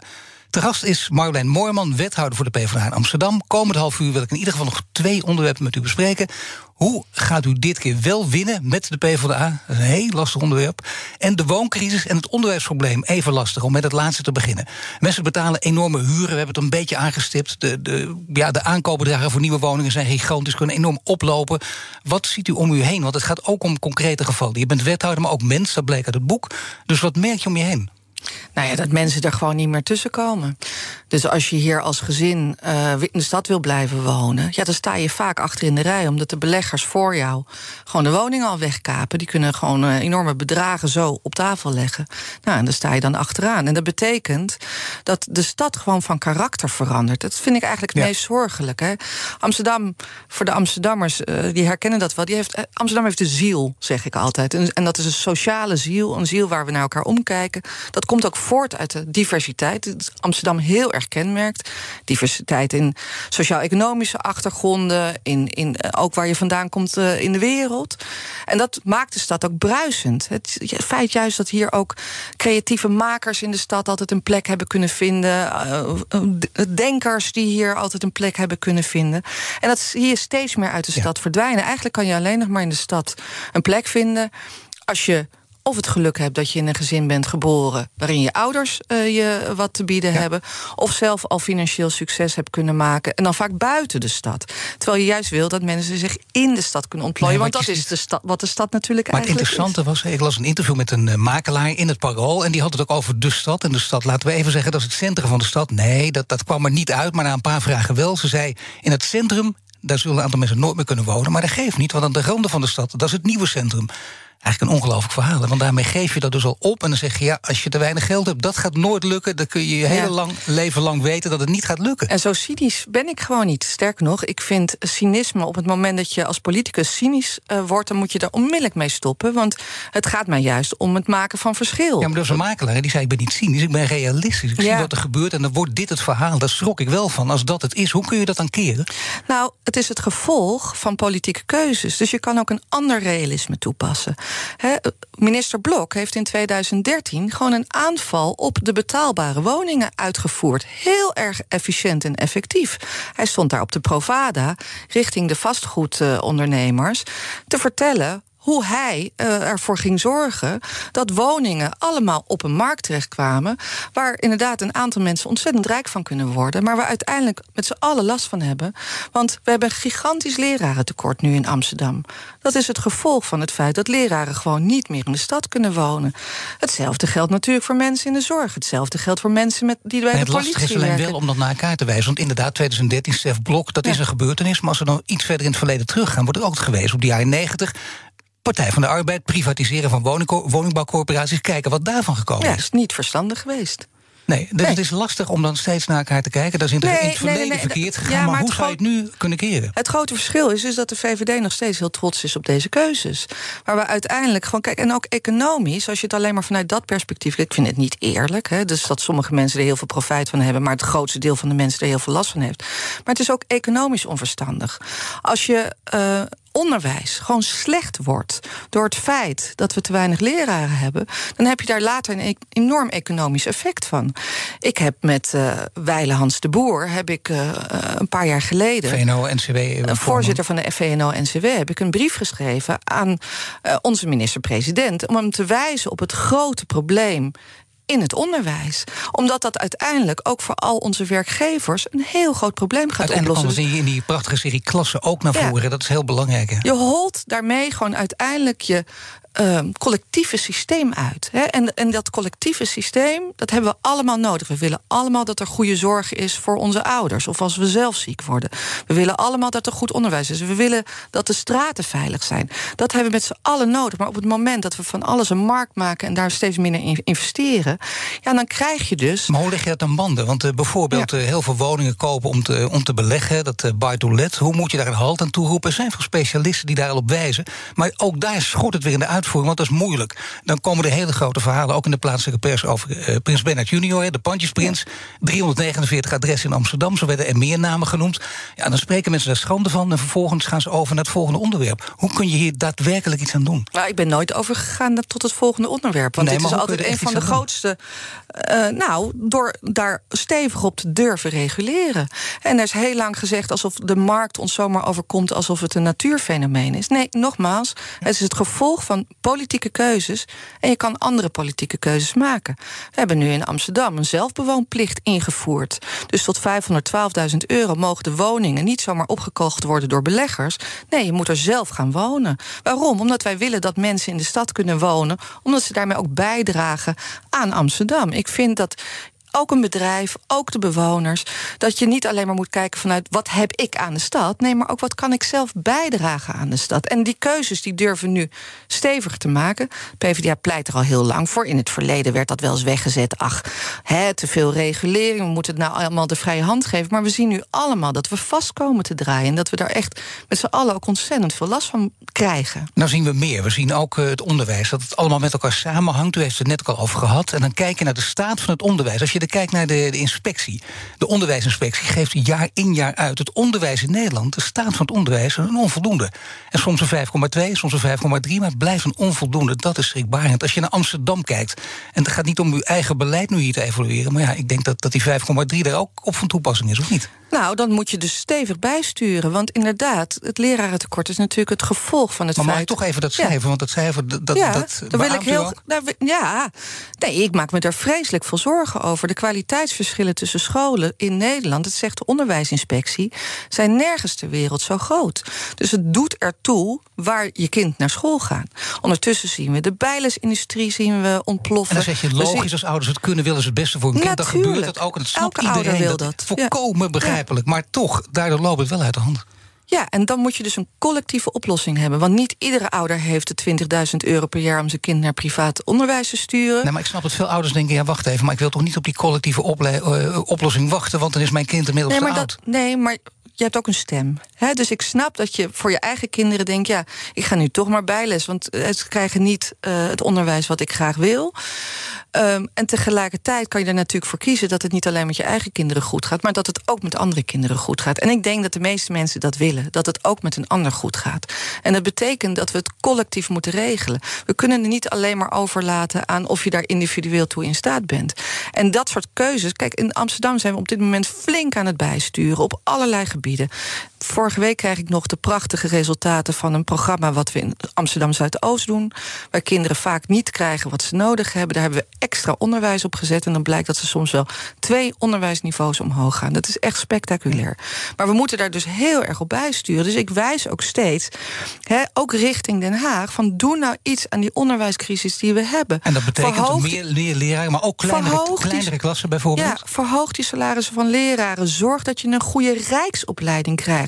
Te gast is Marjolein Moorman, wethouder voor de PvdA in Amsterdam. Komend half uur wil ik in ieder geval nog twee onderwerpen met u bespreken. Hoe gaat u dit keer wel winnen met de PvdA? Dat is een heel lastig onderwerp. En de wooncrisis en het onderwijsprobleem, even lastig om met het laatste te beginnen. Mensen betalen enorme huren, we hebben het een beetje aangestipt. De, de, ja, de aankoopbedragen voor nieuwe woningen zijn gigantisch, kunnen enorm oplopen. Wat ziet u om u heen? Want het gaat ook om concrete gevallen. Je bent wethouder, maar ook mens, dat bleek uit het boek. Dus wat merk je om je heen? Nou ja, dat mensen er gewoon niet meer tussen komen. Dus als je hier als gezin uh, in de stad wil blijven wonen, ja, dan sta je vaak achter in de rij, omdat de beleggers voor jou gewoon de woningen al wegkapen. Die kunnen gewoon uh, enorme bedragen zo op tafel leggen. Nou, en dan sta je dan achteraan. En dat betekent dat de stad gewoon van karakter verandert. Dat vind ik eigenlijk het ja. meest zorgelijk. Hè. Amsterdam, voor de Amsterdammers, uh, die herkennen dat wel. Die heeft, Amsterdam heeft de ziel, zeg ik altijd. En, en dat is een sociale ziel, een ziel waar we naar elkaar omkijken. Dat komt ook voort uit de diversiteit. Dat Amsterdam heel erg kenmerkt. Diversiteit in sociaal-economische achtergronden, in, in, ook waar je vandaan komt uh, in de wereld. En dat maakt de stad ook bruisend. Het, feit juist dat hier ook creatieve makers in de stad altijd een plek hebben kunnen vinden. Uh, denkers die hier altijd een plek hebben kunnen vinden. En dat zie je steeds meer uit de stad verdwijnen. Eigenlijk kan je alleen nog maar in de stad een plek vinden als je of het geluk hebt dat je in een gezin bent geboren waarin je ouders uh, je wat te bieden ja. hebben, of zelf al financieel succes hebt kunnen maken en dan vaak buiten de stad. Terwijl je juist wil dat mensen zich in de stad kunnen ontplooien, nee, want dat is de stad, wat de stad natuurlijk maar eigenlijk het interessante is. was, ik las een interview met een uh, makelaar in het Parool en die had het ook over de stad en de stad. Laten we even zeggen dat is het centrum van de stad. Nee, dat, dat kwam er niet uit, maar na een paar vragen wel. Ze zei in het centrum daar zullen een aantal mensen nooit meer kunnen wonen. Maar dat geeft niet, want aan de randen van de stad, dat is het nieuwe centrum. Eigenlijk een ongelooflijk verhaal. Want daarmee geef je dat dus al op. En dan zeg je, ja, als je te weinig geld hebt, dat gaat nooit lukken. Dan kun je je hele lang, leven lang weten dat het niet gaat lukken. En zo cynisch ben ik gewoon niet. Sterker nog, ik vind cynisme op het moment dat je als politicus cynisch uh, wordt, dan moet je daar onmiddellijk mee stoppen. Want het gaat mij juist om het maken van verschil. Ja, maar was een makelaar die zei: Ik ben niet cynisch, ik ben realistisch. Ik ja. zie wat er gebeurt en dan wordt dit het verhaal. Daar schrok ik wel van. Als dat het is, hoe kun je dat dan keren? Nou, het is het gevolg van politieke keuzes. Dus je kan ook een ander realisme toepassen. Minister Blok heeft in 2013 gewoon een aanval op de betaalbare woningen uitgevoerd. Heel erg efficiënt en effectief. Hij stond daar op de Provada richting de vastgoedondernemers te vertellen hoe hij uh, ervoor ging zorgen dat woningen allemaal op een markt terechtkwamen. Waar inderdaad een aantal mensen ontzettend rijk van kunnen worden. Maar waar uiteindelijk met z'n allen last van hebben. Want we hebben een gigantisch lerarentekort nu in Amsterdam. Dat is het gevolg van het feit dat leraren gewoon niet meer in de stad kunnen wonen. Hetzelfde geldt natuurlijk voor mensen in de zorg. Hetzelfde geldt voor mensen met, die bij de politie werken. Het is alleen wel om dat naar elkaar te wijzen. Want inderdaad, 2013, Stef Blok, dat ja. is een gebeurtenis. Maar als we dan iets verder in het verleden teruggaan, wordt er ook geweest op de jaren 90 Partij van de Arbeid, privatiseren van woningbouwcorporaties, kijken wat daarvan gekomen ja, is. is niet verstandig geweest. Nee, dus nee. het is lastig om dan steeds naar elkaar te kijken. Dat is in, nee, het verleden nee, verkeerd gegaan. Ja, maar, maar hoe zou je het nu kunnen keren? Het grote verschil is, is dat de VVD nog steeds heel trots is op deze keuzes. Waar we uiteindelijk gewoon kijken. En ook economisch, als je het alleen maar vanuit dat perspectief. Ik vind het niet eerlijk. Hè, dus dat sommige mensen er heel veel profijt van hebben. Maar het grootste deel van de mensen er heel veel last van heeft. Maar het is ook economisch onverstandig. Als je. Uh, onderwijs gewoon slecht wordt door het feit dat we te weinig leraren hebben, dan heb je daar later een enorm economisch effect van. Ik heb met uh, Weile Hans de Boer heb ik uh, een paar jaar geleden VNO-NCW voorzitter van de VNO-NCW heb ik een brief geschreven aan onze minister-president om hem te wijzen op het grote probleem in het onderwijs. Omdat dat uiteindelijk ook voor al onze werkgevers een heel groot probleem gaat oplossen. Anders zie je in die prachtige serie klassen ook naar voren. Ja. Dat is heel belangrijk. Hè? Je holt daarmee gewoon uiteindelijk je uh, collectieve systeem uit. Hè? En, en dat collectieve systeem, dat hebben we allemaal nodig. We willen allemaal dat er goede zorg is voor onze ouders. Of als we zelf ziek worden. We willen allemaal dat er goed onderwijs is. We willen dat de straten veilig zijn. Dat hebben we met z'n allen nodig. Maar op het moment dat we van alles een markt maken... en daar steeds minder in investeren... Ja, dan krijg je dus. Maar hoe leg je dat aan banden? Want uh, bijvoorbeeld uh, heel veel woningen kopen om te, om te beleggen, dat uh, buy to let. Hoe moet je daar een halt aan toeroepen? Er zijn veel specialisten die daar al op wijzen. Maar ook daar schort het weer in de uitvoering, want dat is moeilijk. Dan komen er hele grote verhalen, ook in de plaatselijke pers, over Prins Bernhard junior, de pandjesprins. Ja. 349 adressen in Amsterdam, zo werden er meer namen genoemd. Ja, dan spreken mensen daar schande van en vervolgens gaan ze over naar het volgende onderwerp. Hoe kun je hier daadwerkelijk iets aan doen? Nou, ik ben nooit overgegaan tot het volgende onderwerp. Want nee, dit is altijd een van de grootste. Uh, nou, door daar stevig op te durven reguleren. En er is heel lang gezegd alsof de markt ons zomaar overkomt alsof het een natuurfenomeen is. Nee, nogmaals, het is het gevolg van politieke keuzes. En je kan andere politieke keuzes maken. We hebben nu in Amsterdam een zelfbewoonplicht ingevoerd. Dus tot 512.000 euro mogen de woningen niet zomaar opgekocht worden door beleggers. Nee, je moet er zelf gaan wonen. Waarom? Omdat wij willen dat mensen in de stad kunnen wonen, omdat ze daarmee ook bijdragen aan Amsterdam. Ik vind dat ook een bedrijf, ook de bewoners. Dat je niet alleen maar moet kijken vanuit wat heb ik aan de stad. Nee, maar ook wat kan ik zelf bijdragen aan de stad. En die keuzes die durven nu stevig te maken. PvdA pleit er al heel lang voor. In het verleden werd dat wel eens weggezet. Ach, hè, te veel regulering. We moeten het nou allemaal de vrije hand geven. Maar we zien nu allemaal dat we vast komen te draaien. En dat we daar echt met z'n allen ook ontzettend veel last van krijgen. Nou zien we meer. We zien ook uh, het onderwijs. Dat het allemaal met elkaar samenhangt. U heeft het net al over gehad. En dan kijk je naar de staat van het onderwijs. Als je kijkt naar de, de, inspectie. De onderwijsinspectie geeft jaar in jaar uit. Het onderwijs in Nederland, de staat van het onderwijs, een onvoldoende. En soms een 5,2, soms een 5,3, maar het blijft een onvoldoende. Dat is schrikbarend. Als je naar Amsterdam kijkt, en het gaat niet om uw eigen beleid nu hier te evalueren, maar ja, ik denk dat, dat die 5,3 daar ook op van toepassing is, of niet? Nou, dan moet je dus stevig bijsturen. Want inderdaad, het lerarentekort is natuurlijk het gevolg van het maar feit... Maar toch even dat cijfer, ja. want dat cijfer... Dat, ja, dat daar wil ik heel... Daar, ja, nee, ik maak me daar vreselijk veel zorgen over. De kwaliteitsverschillen tussen scholen in Nederland... dat zegt de onderwijsinspectie... zijn nergens ter wereld zo groot. Dus het doet ertoe waar je kind naar school gaat. Ondertussen zien we de bijlesindustrie zien we ontploffen. En dan zeg je logisch als ouders het kunnen... willen ze het beste voor hun kind. Dan gebeurt dat ook. En het snapt Elke iedereen. wil dat. Volkomen ja. begrijpelijk. Maar toch, daardoor loopt het wel uit de hand. Ja, en dan moet je dus een collectieve oplossing hebben. Want niet iedere ouder heeft de 20.000 euro per jaar... om zijn kind naar privaat onderwijs te sturen. Nee, maar ik snap dat veel ouders denken... ja, wacht even, maar ik wil toch niet op die collectieve uh, oplossing wachten... want dan is mijn kind inmiddels nee, maar te dat, Nee, maar je hebt ook een stem. Dus ik snap dat je voor je eigen kinderen denkt... ja, ik ga nu toch maar bijles, want ze krijgen niet uh, het onderwijs wat ik graag wil. Um, en tegelijkertijd kan je er natuurlijk voor kiezen... dat het niet alleen met je eigen kinderen goed gaat... maar dat het ook met andere kinderen goed gaat. En ik denk dat de meeste mensen dat willen. Dat het ook met een ander goed gaat. En dat betekent dat we het collectief moeten regelen. We kunnen er niet alleen maar overlaten aan... of je daar individueel toe in staat bent. En dat soort keuzes... Kijk, in Amsterdam zijn we op dit moment flink aan het bijsturen... op allerlei gebieden. Vorige week krijg ik nog de prachtige resultaten van een programma... wat we in Amsterdam Zuidoost doen. Waar kinderen vaak niet krijgen wat ze nodig hebben. Daar hebben we extra onderwijs op gezet. En dan blijkt dat ze soms wel twee onderwijsniveaus omhoog gaan. Dat is echt spectaculair. Maar we moeten daar dus heel erg op bijsturen. Dus ik wijs ook steeds, ook richting Den Haag... van doe nou iets aan die onderwijscrisis die we hebben. En dat betekent verhoog meer, meer leraren, maar ook kleinere, kleinere klassen bijvoorbeeld? Ja, verhoog die salarissen van leraren. Zorg dat je een goede rijksopleiding krijgt.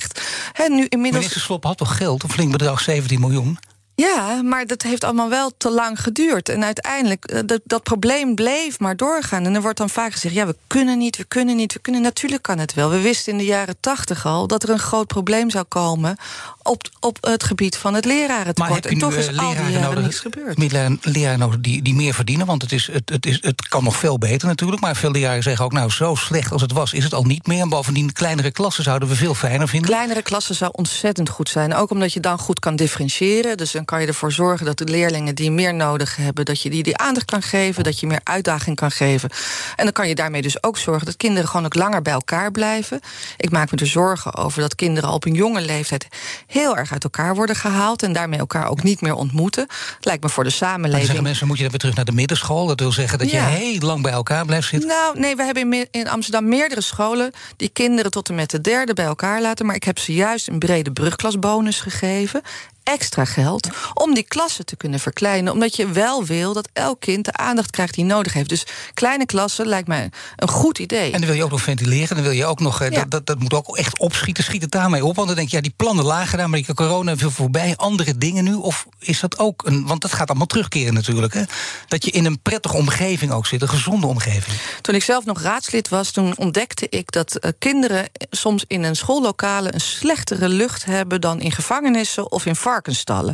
He, nu inmiddels... Minister had toch geld, een flink bedrag, 17 miljoen? Ja, maar dat heeft allemaal wel te lang geduurd. En uiteindelijk, dat, dat probleem bleef maar doorgaan. En er wordt dan vaak gezegd, ja, we kunnen niet, we kunnen niet, we kunnen. Natuurlijk kan het wel. We wisten in de jaren tachtig al dat er een groot probleem zou komen... op, op het gebied van het lerarentekort. En toch is uh, al die jaren niets gebeurd. Leraren, leraren nodig die, die meer verdienen, want het, is, het, het, is, het kan nog veel beter natuurlijk. Maar veel leraren zeggen ook, nou, zo slecht als het was... is het al niet meer. En bovendien, kleinere klassen zouden we veel fijner vinden. Kleinere klassen zou ontzettend goed zijn. Ook omdat je dan goed kan differentiëren. Dus dan kan je ervoor zorgen dat de leerlingen die meer nodig hebben... dat je die die aandacht kan geven, dat je meer uitdaging kan geven. En dan kan je daarmee dus ook zorgen dat kinderen gewoon ook langer bij elkaar blijven. Ik maak me er zorgen over dat kinderen op een jonge leeftijd... heel erg uit elkaar worden gehaald en daarmee elkaar ook niet meer ontmoeten. Het lijkt me voor de samenleving... Maar zeggen mensen, moet je dan weer terug naar de middenschool? Dat wil zeggen dat Ja. je heel lang bij elkaar blijft zitten? Nou, nee, we hebben in in Amsterdam meerdere scholen... die kinderen tot en met de derde bij elkaar laten. Maar ik heb ze juist een brede brugklasbonus gegeven. Extra geld om die klassen te kunnen verkleinen. Omdat je wel wil dat elk kind de aandacht krijgt die nodig heeft. Dus kleine klassen lijkt mij een goed idee. En dan wil je ook nog ventileren. Dan wil je ook nog. eh, Ja. Dat, dat, dat moet ook echt opschieten. Schiet het daarmee op. Want dan denk je, ja, die plannen lagen daar, maar die corona veel voorbij. Andere dingen nu. Of is dat ook een. Want dat gaat allemaal terugkeren natuurlijk. Hè? Dat je in een prettige omgeving ook zit. Een gezonde omgeving. Toen ik zelf nog raadslid was, toen ontdekte ik dat eh, kinderen soms in een schoollokale een slechtere lucht hebben dan in gevangenissen of in varkensstallen.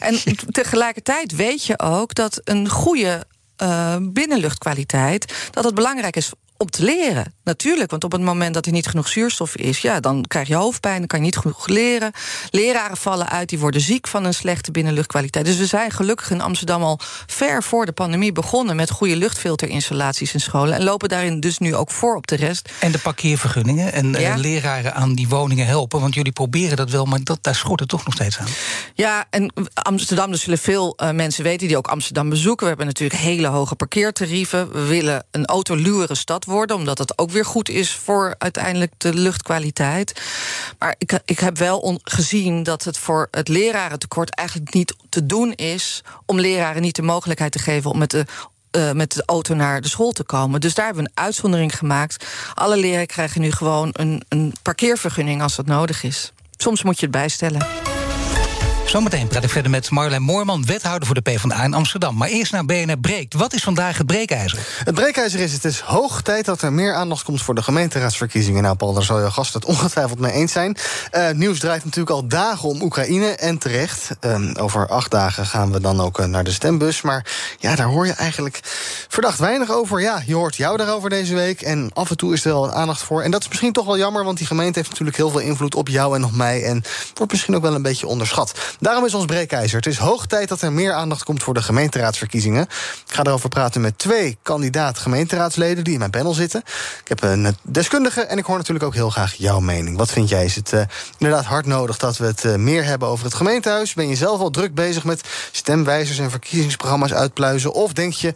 en tegelijkertijd weet je ook dat een goede eh, binnenluchtkwaliteit dat het belangrijk is om te leren. Natuurlijk, want op het moment dat er niet genoeg zuurstof is, ja, dan krijg je hoofdpijn, dan kan je niet genoeg leren. Leraren vallen uit, die worden ziek van een slechte binnenluchtkwaliteit. Dus we zijn gelukkig in Amsterdam al ver voor de pandemie begonnen met goede luchtfilterinstallaties in scholen en lopen daarin dus nu ook voor op de rest. En de parkeervergunningen. En eh, Ja. leraren aan die woningen helpen. Want jullie proberen dat wel, maar dat, daar schort het toch nog steeds aan. Ja, en Amsterdam, er zullen veel eh, mensen weten die ook Amsterdam bezoeken. We hebben natuurlijk hele hoge parkeertarieven. We willen een autoluwere stad worden, omdat dat ook weer goed is voor uiteindelijk de luchtkwaliteit. Maar ik, ik heb wel gezien dat het voor het lerarentekort eigenlijk niet te doen is om leraren niet de mogelijkheid te geven om met de eh, met de auto naar de school te komen. Dus daar hebben we een uitzondering gemaakt. Alle leraren krijgen nu gewoon een, een parkeervergunning als dat nodig is. Soms moet je het bijstellen. Zometeen praat ik verder met Marjolein Moorman, wethouder voor de PvdA in Amsterdam. Maar eerst naar BNR Breekt. Wat is vandaag het breekijzer? Het breekijzer is: het is hoog tijd dat er meer aandacht komt voor de gemeenteraadsverkiezingen. Nou, Paul, daar zal je gast het ongetwijfeld mee eens zijn. Eh, nieuws draait natuurlijk al dagen om Oekraïne en terecht. Ehm, over acht dagen gaan we dan ook eh, naar de stembus. Maar ja, daar hoor je eigenlijk verdacht weinig over. Ja, je hoort jou daarover deze week. En af en toe is er wel aandacht voor. En dat is misschien toch wel jammer, want die gemeente heeft natuurlijk heel veel invloed op jou en op mij. En wordt misschien ook wel een beetje onderschat. Daarom is ons breekijzer. Het is hoog tijd dat er meer aandacht komt voor de gemeenteraadsverkiezingen. Ik ga erover praten met twee kandidaat gemeenteraadsleden die in mijn panel zitten. Ik heb een deskundige en ik hoor natuurlijk ook heel graag jouw mening. Wat vind jij? Is het eh, inderdaad hard nodig dat we het eh, meer hebben over het gemeentehuis? Ben je zelf al druk bezig met stemwijzers en verkiezingsprogramma's uitpluizen? Of denk je.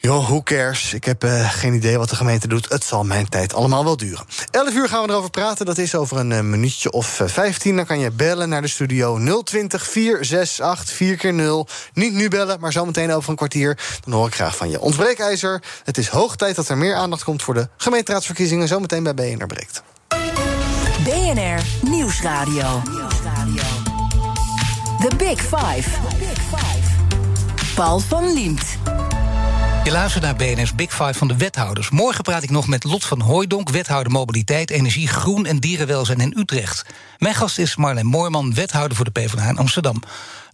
Joh, who cares? Ik heb eh, geen idee wat de gemeente doet. Het zal mijn tijd allemaal wel duren. 11 uur gaan we erover praten. Dat is over een eh, minuutje of eh, 15. Dan kan je bellen naar de studio 020 468 4 keer 0 Niet nu bellen, maar zometeen over een kwartier. Dan hoor ik graag van je. Ons breekijzer. Het is hoog tijd dat er meer aandacht komt voor de gemeenteraadsverkiezingen. Zometeen bij BNR Breekt. BNR Nieuwsradio. The Big Five. Paul van Liemt. Je luistert naar BNR's Big Five van de wethouders. Morgen praat ik nog met Lot van Hooijdonk, wethouder mobiliteit, energie, groen en dierenwelzijn in Utrecht. Mijn gast is Marleen Moorman, wethouder voor de PvdA in Amsterdam.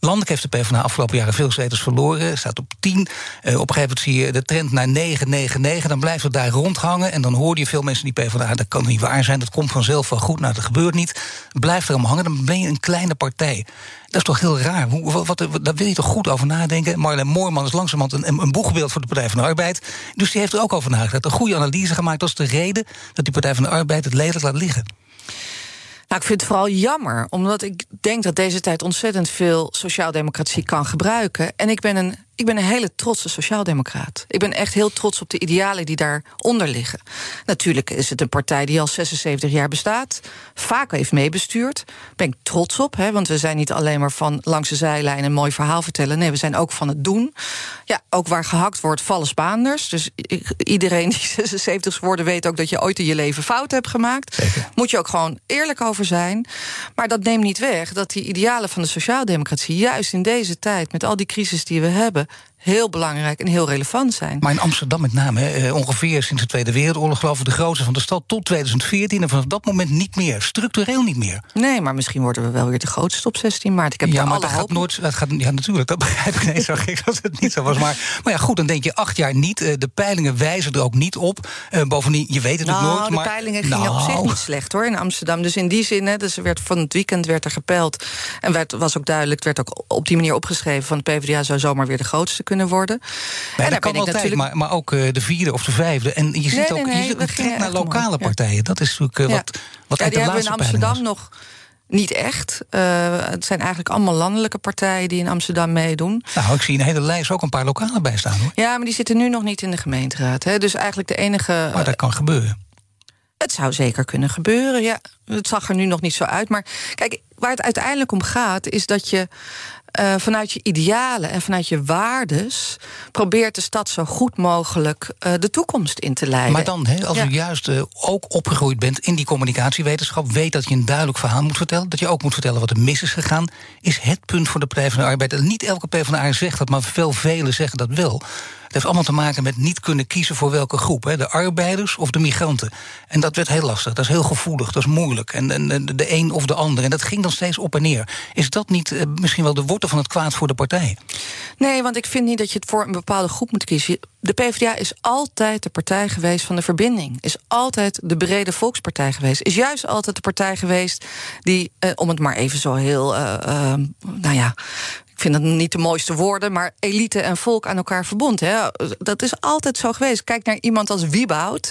Landelijk heeft de PvdA afgelopen jaren veel zetels verloren. Staat op 10. Eh, op een gegeven moment zie je de trend naar 9, 9, 9. Dan blijft het daar rondhangen. En dan hoor je veel mensen die PvdA... dat kan niet waar zijn, dat komt vanzelf wel goed. Nou, dat gebeurt niet. Blijft er om hangen, dan ben je een kleine partij. Dat is toch heel raar? Hoe, wat, daar wil je toch goed over nadenken? Marjolein Moorman is langzamerhand een, een boegbeeld voor de Partij van de Arbeid. Dus die heeft er ook over nagedacht. Een goede analyse gemaakt. Dat is de reden dat die Partij van de Arbeid het lelijk laat liggen. Nou, ik vind het vooral jammer, omdat ik denk dat deze tijd ontzettend veel sociaaldemocratie kan gebruiken. En ik ben een, ik ben een hele trotse sociaaldemocraat. Ik ben echt heel trots op de idealen die daaronder liggen. Natuurlijk is het een partij die al 76 jaar bestaat, vaak heeft meebestuurd. Daar ben ik trots op, hè, want we zijn niet alleen maar van langs de zijlijn een mooi verhaal vertellen. Nee, we zijn ook van het doen. Ja, ook waar gehakt wordt, vallen Spaanders. Dus ik- iedereen die 76 is geworden weet ook dat je ooit in je leven fouten hebt gemaakt. Moet je ook gewoon eerlijk over zijn. Maar dat neemt niet weg dat die idealen van de sociaaldemocratie, juist in deze tijd, met al die crisis die we hebben, heel belangrijk en heel relevant zijn. Maar in Amsterdam met name, hè, eh, ongeveer sinds de Tweede Wereldoorlog... geloof ik de grootste van de stad tot 2014. En vanaf dat moment niet meer, structureel niet meer. Nee, maar misschien worden we wel weer de grootste op 16 maart. Ik heb ja, maar dat gaat nooit. Dat gaat, ja, natuurlijk, dat begrijp ik. Nee, zo gek als het niet zo was. Maar, maar ja, goed, dan denk je acht jaar niet. eh, De peilingen wijzen er ook niet op. Eh, bovendien, je weet het Nou, natuurlijk nooit. de maar, peilingen gingen op Nou, zich niet slecht hoor in Amsterdam. Dus in die zin, hè, dus er werd van het weekend werd er gepeld. En werd, was ook duidelijk, het werd ook op die manier opgeschreven... van de PvdA zou zomaar weer de grootste kunnen worden. Nee, en dat kan altijd, maar, maar ook eh, de vierde of de vijfde. En je ziet Nee, ook nee, je ziet we een gingen trek naar lokale ja. partijen. Dat is natuurlijk eh, Ja. wat, wat ja, uit die de hebben we in laatste Amsterdam nog niet echt. Eh, het zijn eigenlijk allemaal landelijke partijen die in Amsterdam meedoen. Nou, ik zie in een hele lijst ook een paar lokale bij staan hoor. Ja, maar die zitten nu nog niet in de gemeenteraad. Hè. Dus eigenlijk de enige. Maar dat kan gebeuren. Het zou zeker kunnen gebeuren, ja. Het zag er nu nog niet zo uit. Maar kijk, waar het uiteindelijk om gaat, is dat je uh, vanuit je idealen en vanuit je waardes probeert de stad zo goed mogelijk uh, de toekomst in te leiden. Maar dan, he, als ja. u juist uh, ook opgegroeid bent in die communicatiewetenschap, weet dat je een duidelijk verhaal moet vertellen, dat je ook moet vertellen wat er mis is gegaan, is het punt voor de Partij van de Arbeid. En niet elke PvdA zegt dat, maar veel velen zeggen dat wel. Heeft allemaal te maken met niet kunnen kiezen voor welke groep. Hè, de arbeiders of de migranten. En dat werd heel lastig. Dat is heel gevoelig, dat is moeilijk. En, en de een of de ander. En dat ging dan steeds op en neer. Is dat niet uh, misschien wel de wortel van het kwaad voor de partij? Nee, want ik vind niet dat je het voor een bepaalde groep moet kiezen. De PvdA is altijd de partij geweest van de verbinding. Is altijd de brede volkspartij geweest. Is juist altijd de partij geweest die, uh, om het maar even zo heel, uh, nou ja, ik vind dat niet de mooiste woorden, maar elite en volk aan elkaar verbond. Dat is altijd zo geweest. Kijk naar iemand als Wieboud.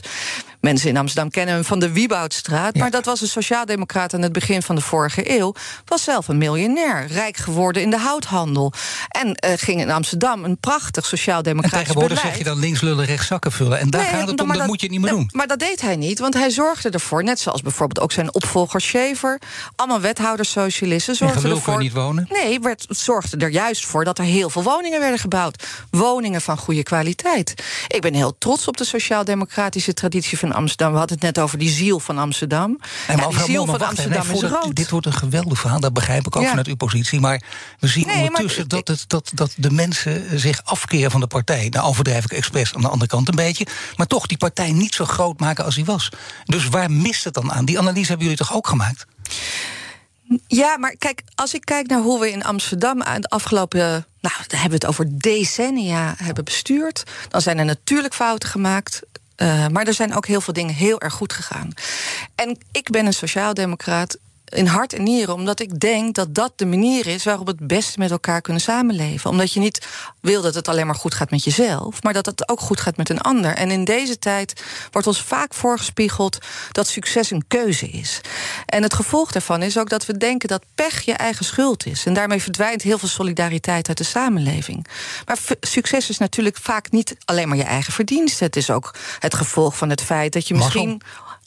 Mensen in Amsterdam kennen hem van de Wieboudstraat. Ja. Maar dat was een sociaaldemocraat aan het begin van de vorige eeuw. Was zelf een miljonair. Rijk geworden in de houthandel. En uh, ging in Amsterdam een prachtig sociaaldemocratisch En tegenwoordig beleid. zeg je dan links lullen, rechts zakken vullen. En daar nee, gaat het om, dat, dat moet je niet meer doen. Maar dat deed hij niet, want hij zorgde ervoor. Net zoals bijvoorbeeld ook zijn opvolger Schever. Allemaal wethouders-socialisten. Zorgden ervoor. niet wonen? Nee, werd, zorgde er juist voor dat er heel veel woningen werden gebouwd. Woningen van goede kwaliteit. Ik ben heel trots op de sociaal-democratische traditie van Amsterdam. We hadden het net over die ziel van Amsterdam. En ja, die ziel van Amsterdam is rood. Dit wordt een geweldig verhaal, dat begrijp ik ook Ja. vanuit uw positie. Maar we zien Nee, ondertussen dat, het, dat, dat de mensen zich afkeren van de partij. Nou, overdrijf ik expres aan de andere kant een beetje. Maar toch die partij niet zo groot maken als die was. Dus waar mist het dan aan? Die analyse hebben jullie toch ook gemaakt? Ja, maar kijk, als ik kijk naar hoe we in Amsterdam aan de afgelopen. Nou, daar hebben we het over decennia hebben bestuurd. Dan zijn er natuurlijk fouten gemaakt. Eh, maar er zijn ook heel veel dingen heel erg goed gegaan. En ik ben een sociaaldemocraat in hart en nieren, omdat ik denk dat dat de manier is waarop we het beste met elkaar kunnen samenleven. Omdat je niet wil dat het alleen maar goed gaat met jezelf, maar dat het ook goed gaat met een ander. En in deze tijd wordt ons vaak voorgespiegeld dat succes een keuze is. En het gevolg daarvan is ook dat we denken dat pech je eigen schuld is. En daarmee verdwijnt heel veel solidariteit uit de samenleving. Maar succes is natuurlijk vaak niet alleen maar je eigen verdienste. Het is ook het gevolg van het feit dat je misschien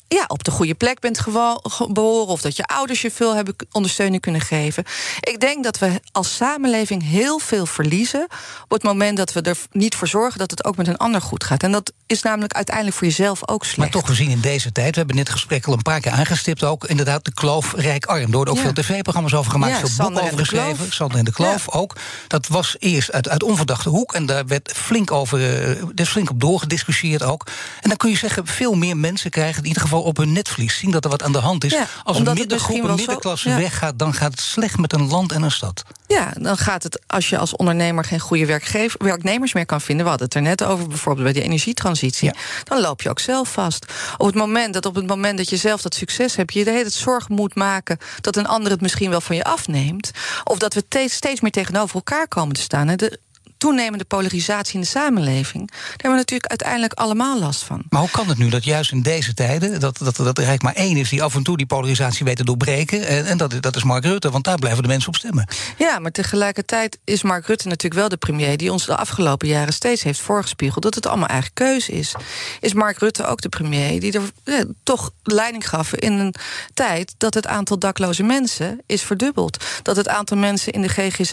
ja, op de goede plek bent geboren... of dat je ouders je veel hebben ondersteuning kunnen geven. Ik denk dat we als samenleving heel veel verliezen... op het moment dat we er niet voor zorgen dat het ook met een ander goed gaat. En dat is namelijk uiteindelijk voor jezelf ook slecht. Maar toch, we zien in deze tijd, we hebben dit gesprek al een paar keer aangestipt ook, inderdaad de kloof rijk-arm. Door ook Ja. veel tv-programma's over gemaakt, Ja, veel Sander boeken en over geschreven. Sander en de Kloof ook. Dat was eerst uit, uit onverdachte hoek en daar werd flink over, er is flink op doorgediscussieerd ook. En dan kun je zeggen, veel meer mensen krijgen in ieder geval op hun netvlies zien dat er wat aan de hand is. Als een het middengroep, een zo- middenklasse weggaat, dan gaat het slecht met een land en een stad. Ja, dan gaat het als je als ondernemer geen goede werkgever, werknemers meer kan vinden. We hadden het er net over, bijvoorbeeld bij de energietransitie. Ja. Dan loop je ook zelf vast. Op het moment dat op het moment dat je zelf dat succes hebt, je de hele tijd zorg moet maken dat een ander het misschien wel van je afneemt. Of dat we te- steeds meer tegenover elkaar komen te staan. De toenemende polarisatie in de samenleving. Daar hebben we natuurlijk uiteindelijk allemaal last van. Maar hoe kan het nu dat juist in deze tijden... dat, dat, dat er eigenlijk maar één is die af en toe die polarisatie weet te doorbreken... en, en dat, dat is Mark Rutte, want daar blijven de mensen op stemmen. Ja, maar tegelijkertijd is Mark Rutte natuurlijk wel de premier die ons de afgelopen jaren steeds heeft voorgespiegeld dat het allemaal eigen keuze is. Is Mark Rutte ook de premier die er ja, toch leiding gaf in een tijd dat het aantal dakloze mensen is verdubbeld? Dat het aantal mensen in de GGZ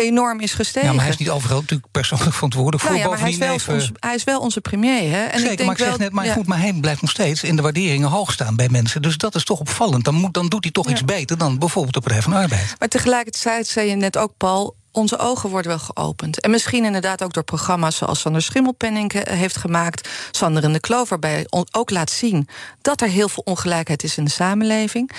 enorm is gestegen. Ja, maar hij is niet overal natuurlijk persoonlijk verantwoordelijk nou voor. ja, maar hij is, wel hij is wel onze premier. Hè? En Zeker, ik denk maar ik zeg wel, net, maar ja. goed, maar hij blijft nog steeds in de waarderingen hoog staan bij mensen. Dus dat is toch opvallend. Dan, moet, dan doet hij toch Ja. iets beter dan bijvoorbeeld de Partij van Arbeid. Maar tegelijkertijd zei je net ook, Paul. Onze ogen worden wel geopend. En misschien inderdaad ook door programma's zoals Sander Schimmelpenning eh, heeft gemaakt. Sander en de Kloof, waarbij on- ook laat zien dat er heel veel ongelijkheid is in de samenleving.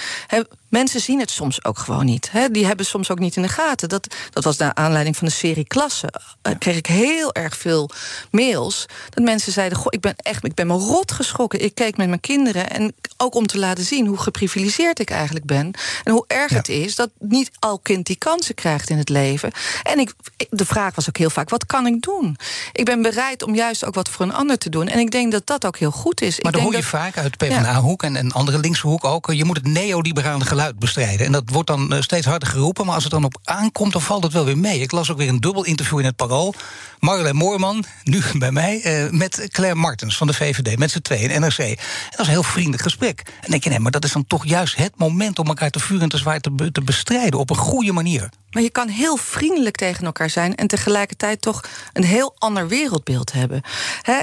Mensen zien het soms ook gewoon niet. Die hebben soms ook niet in de gaten. Dat, dat was naar aanleiding van de serie Klassen. Eh, kreeg ik heel erg veel mails. Dat mensen zeiden: Goh, ik ben echt, ik ben me rot geschrokken. Ik keek met mijn kinderen. En ook om te laten zien hoe geprivilegeerd ik eigenlijk ben. En hoe erg Ja. het is dat niet al kind die kansen krijgt in het leven. En ik, de vraag was ook heel vaak: wat kan ik doen? Ik ben bereid om juist ook wat voor een ander te doen. En ik denk dat dat ook heel goed is. Maar dan hoor je vaak uit de PvdA-hoek en, en andere linkse hoek ook... je moet het neoliberale geluid bestrijden. En dat wordt dan eh, steeds harder geroepen... maar als het dan op aankomt, dan valt het wel weer mee. Ik las ook weer een dubbel interview in het Parool. Marjolein Moorman, nu bij mij, eh, met Claire Martens van de VVD... met z'n tweeën, NRC. En dat was een heel vriendelijk gesprek. En dan denk je, nee, maar dat is dan toch juist het moment... om elkaar te vuren en te zwaar te, te bestrijden op een goede manier. Maar je kan heel vriendelijk tegen elkaar zijn en tegelijkertijd toch een heel ander wereldbeeld hebben.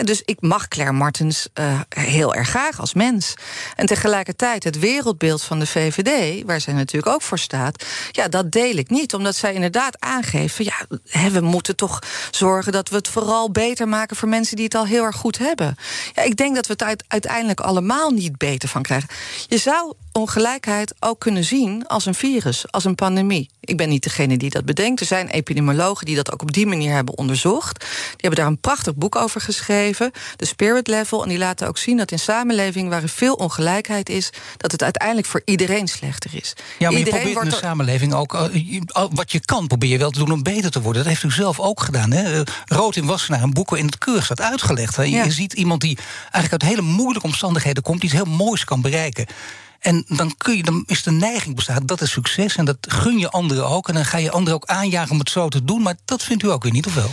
dus ik mag Claire Martens uh, heel erg graag als mens. En tegelijkertijd het wereldbeeld van de VVD, waar zij natuurlijk ook voor staat, ja, dat deel ik niet. Omdat zij inderdaad aangeeft van ja, we moeten toch zorgen dat we het vooral beter maken voor mensen die het al heel erg goed hebben. Ja, ik denk dat we het uiteindelijk allemaal niet beter van krijgen. Je zou ongelijkheid ook kunnen zien als een virus, als een pandemie. Ik ben niet degene die dat bedenkt. Er zijn epidemiologen die dat ook op die manier hebben onderzocht. Die hebben daar een prachtig boek over geschreven, de Spirit Level. En die laten ook zien dat in samenlevingen waar er veel ongelijkheid is, dat het uiteindelijk voor iedereen slechter is. Ja, maar iedereen je probeert in de samenleving ook uh, wat je kan, probeer je wel te doen om beter te worden. Dat heeft u zelf ook gedaan. Hè? Uh, Rood in Wassenaar, een boek in het keurig staat uitgelegd. Hè? Je, je ziet iemand die eigenlijk uit hele moeilijke omstandigheden komt, die iets heel moois kan bereiken. En dan, kun je, dan is de neiging bestaat, dat is succes. En dat gun je anderen ook. En dan ga je anderen ook aanjagen om het zo te doen. Maar dat vindt u ook weer niet, of wel?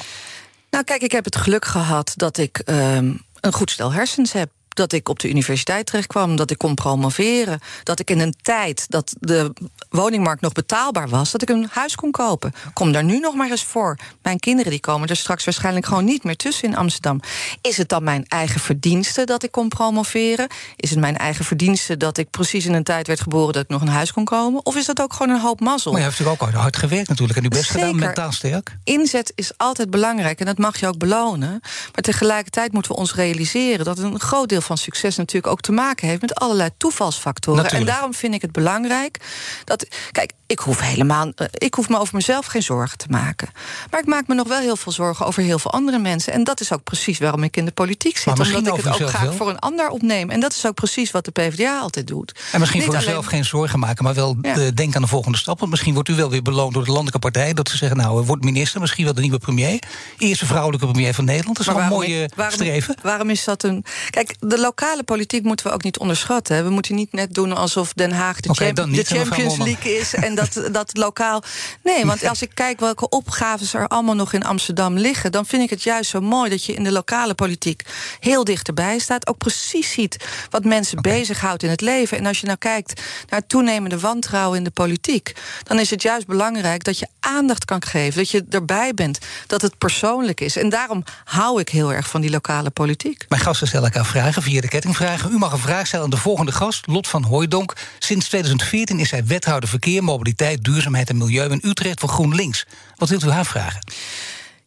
Nou, kijk, ik heb het geluk gehad dat ik um, een goed stel hersens heb dat ik op de universiteit terechtkwam, dat ik kon promoveren. Dat ik in een tijd dat de woningmarkt nog betaalbaar was, dat ik een huis kon kopen. Kom daar nu nog maar eens voor. Mijn kinderen die komen er straks waarschijnlijk gewoon niet meer tussen in Amsterdam. Is het dan mijn eigen verdienste dat ik kon promoveren? Is het mijn eigen verdienste dat ik precies in een tijd werd geboren dat ik nog een huis kon komen? Of is dat ook gewoon een hoop mazzel? Maar je hebt natuurlijk ook hard gewerkt natuurlijk en u best gedaan, mentaal sterk. Inzet is altijd belangrijk en dat mag je ook belonen. Maar tegelijkertijd moeten we ons realiseren dat een groot deel van succes natuurlijk ook te maken heeft met allerlei toevalsfactoren. En daarom vind ik het belangrijk dat. Kijk, ik hoef helemaal. Eh, ik hoef me over mezelf geen zorgen te maken. Maar ik maak me nog wel heel veel zorgen over heel veel andere mensen. En dat is ook precies waarom ik in de politiek zit. Omdat ik het ook graag voor een ander opneem. En dat is ook precies wat de PvdA altijd doet. En misschien voor uzelf geen zorgen maken, maar wel ja. denk aan de volgende stap. Want misschien wordt u wel weer beloond door de landelijke partij. Dat ze zeggen, nou, wordt minister, misschien wel de nieuwe premier. Eerste vrouwelijke premier van Nederland. Dat is wel een mooie waarom, streven. Waarom is dat een. Kijk, de lokale politiek moeten we ook niet onderschatten. We moeten niet net doen alsof Den Haag de, okay, champ de Champions League is. En dat, dat lokaal. Nee, want als ik kijk welke opgaves er allemaal nog in Amsterdam liggen, dan vind ik het juist zo mooi dat je in de lokale politiek heel dichterbij staat. Ook precies ziet wat mensen okay. bezighoudt in het leven. En als je nou kijkt naar toenemende wantrouwen in de politiek, dan is het juist belangrijk dat je aandacht kan geven. Dat je erbij bent. Dat het persoonlijk is. En daarom hou ik heel erg van die lokale politiek. Mijn gasten stellen elkaar vragen via de kettingvragen. U mag een vraag stellen aan de volgende gast, Lot van Hooijdonk. Sinds 2014 is hij wethouder verkeer, mobiliteit, duurzaamheid en milieu in Utrecht voor GroenLinks. Wat wilt u haar vragen?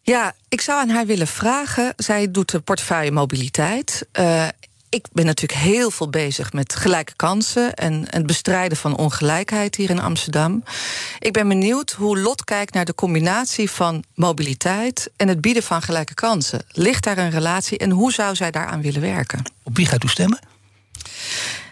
Ja, ik zou aan haar willen vragen. Zij doet de portefeuille mobiliteit. Uh, ik ben natuurlijk heel veel bezig met gelijke kansen en het bestrijden van ongelijkheid hier in Amsterdam. Ik ben benieuwd hoe Lot kijkt naar de combinatie van mobiliteit en het bieden van gelijke kansen. Ligt daar een relatie en hoe zou zij daaraan willen werken? Op wie gaat u stemmen?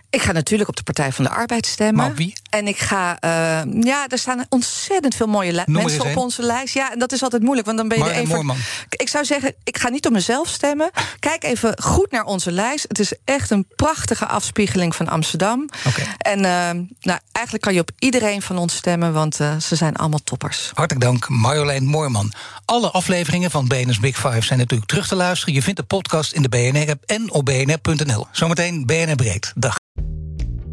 Ik ga natuurlijk op de Partij van de Arbeid stemmen. Maar wie? En ik ga. Uh, ja, er staan ontzettend veel mooie mensen op onze lijst. Ja, en dat is altijd moeilijk, want dan ben je even. Ik zou zeggen, ik ga niet op mezelf stemmen. Kijk even goed naar onze lijst. Het is echt een prachtige afspiegeling van Amsterdam. Okay. En uh, nou, eigenlijk kan je op iedereen van ons stemmen, want uh, ze zijn allemaal toppers. Hartelijk dank, Marjolein Moorman. Alle afleveringen van BNS Big Five zijn natuurlijk terug te luisteren. Je vindt de podcast in de BNR-app en op bnr.nl. Zometeen BNR Breed. Dag.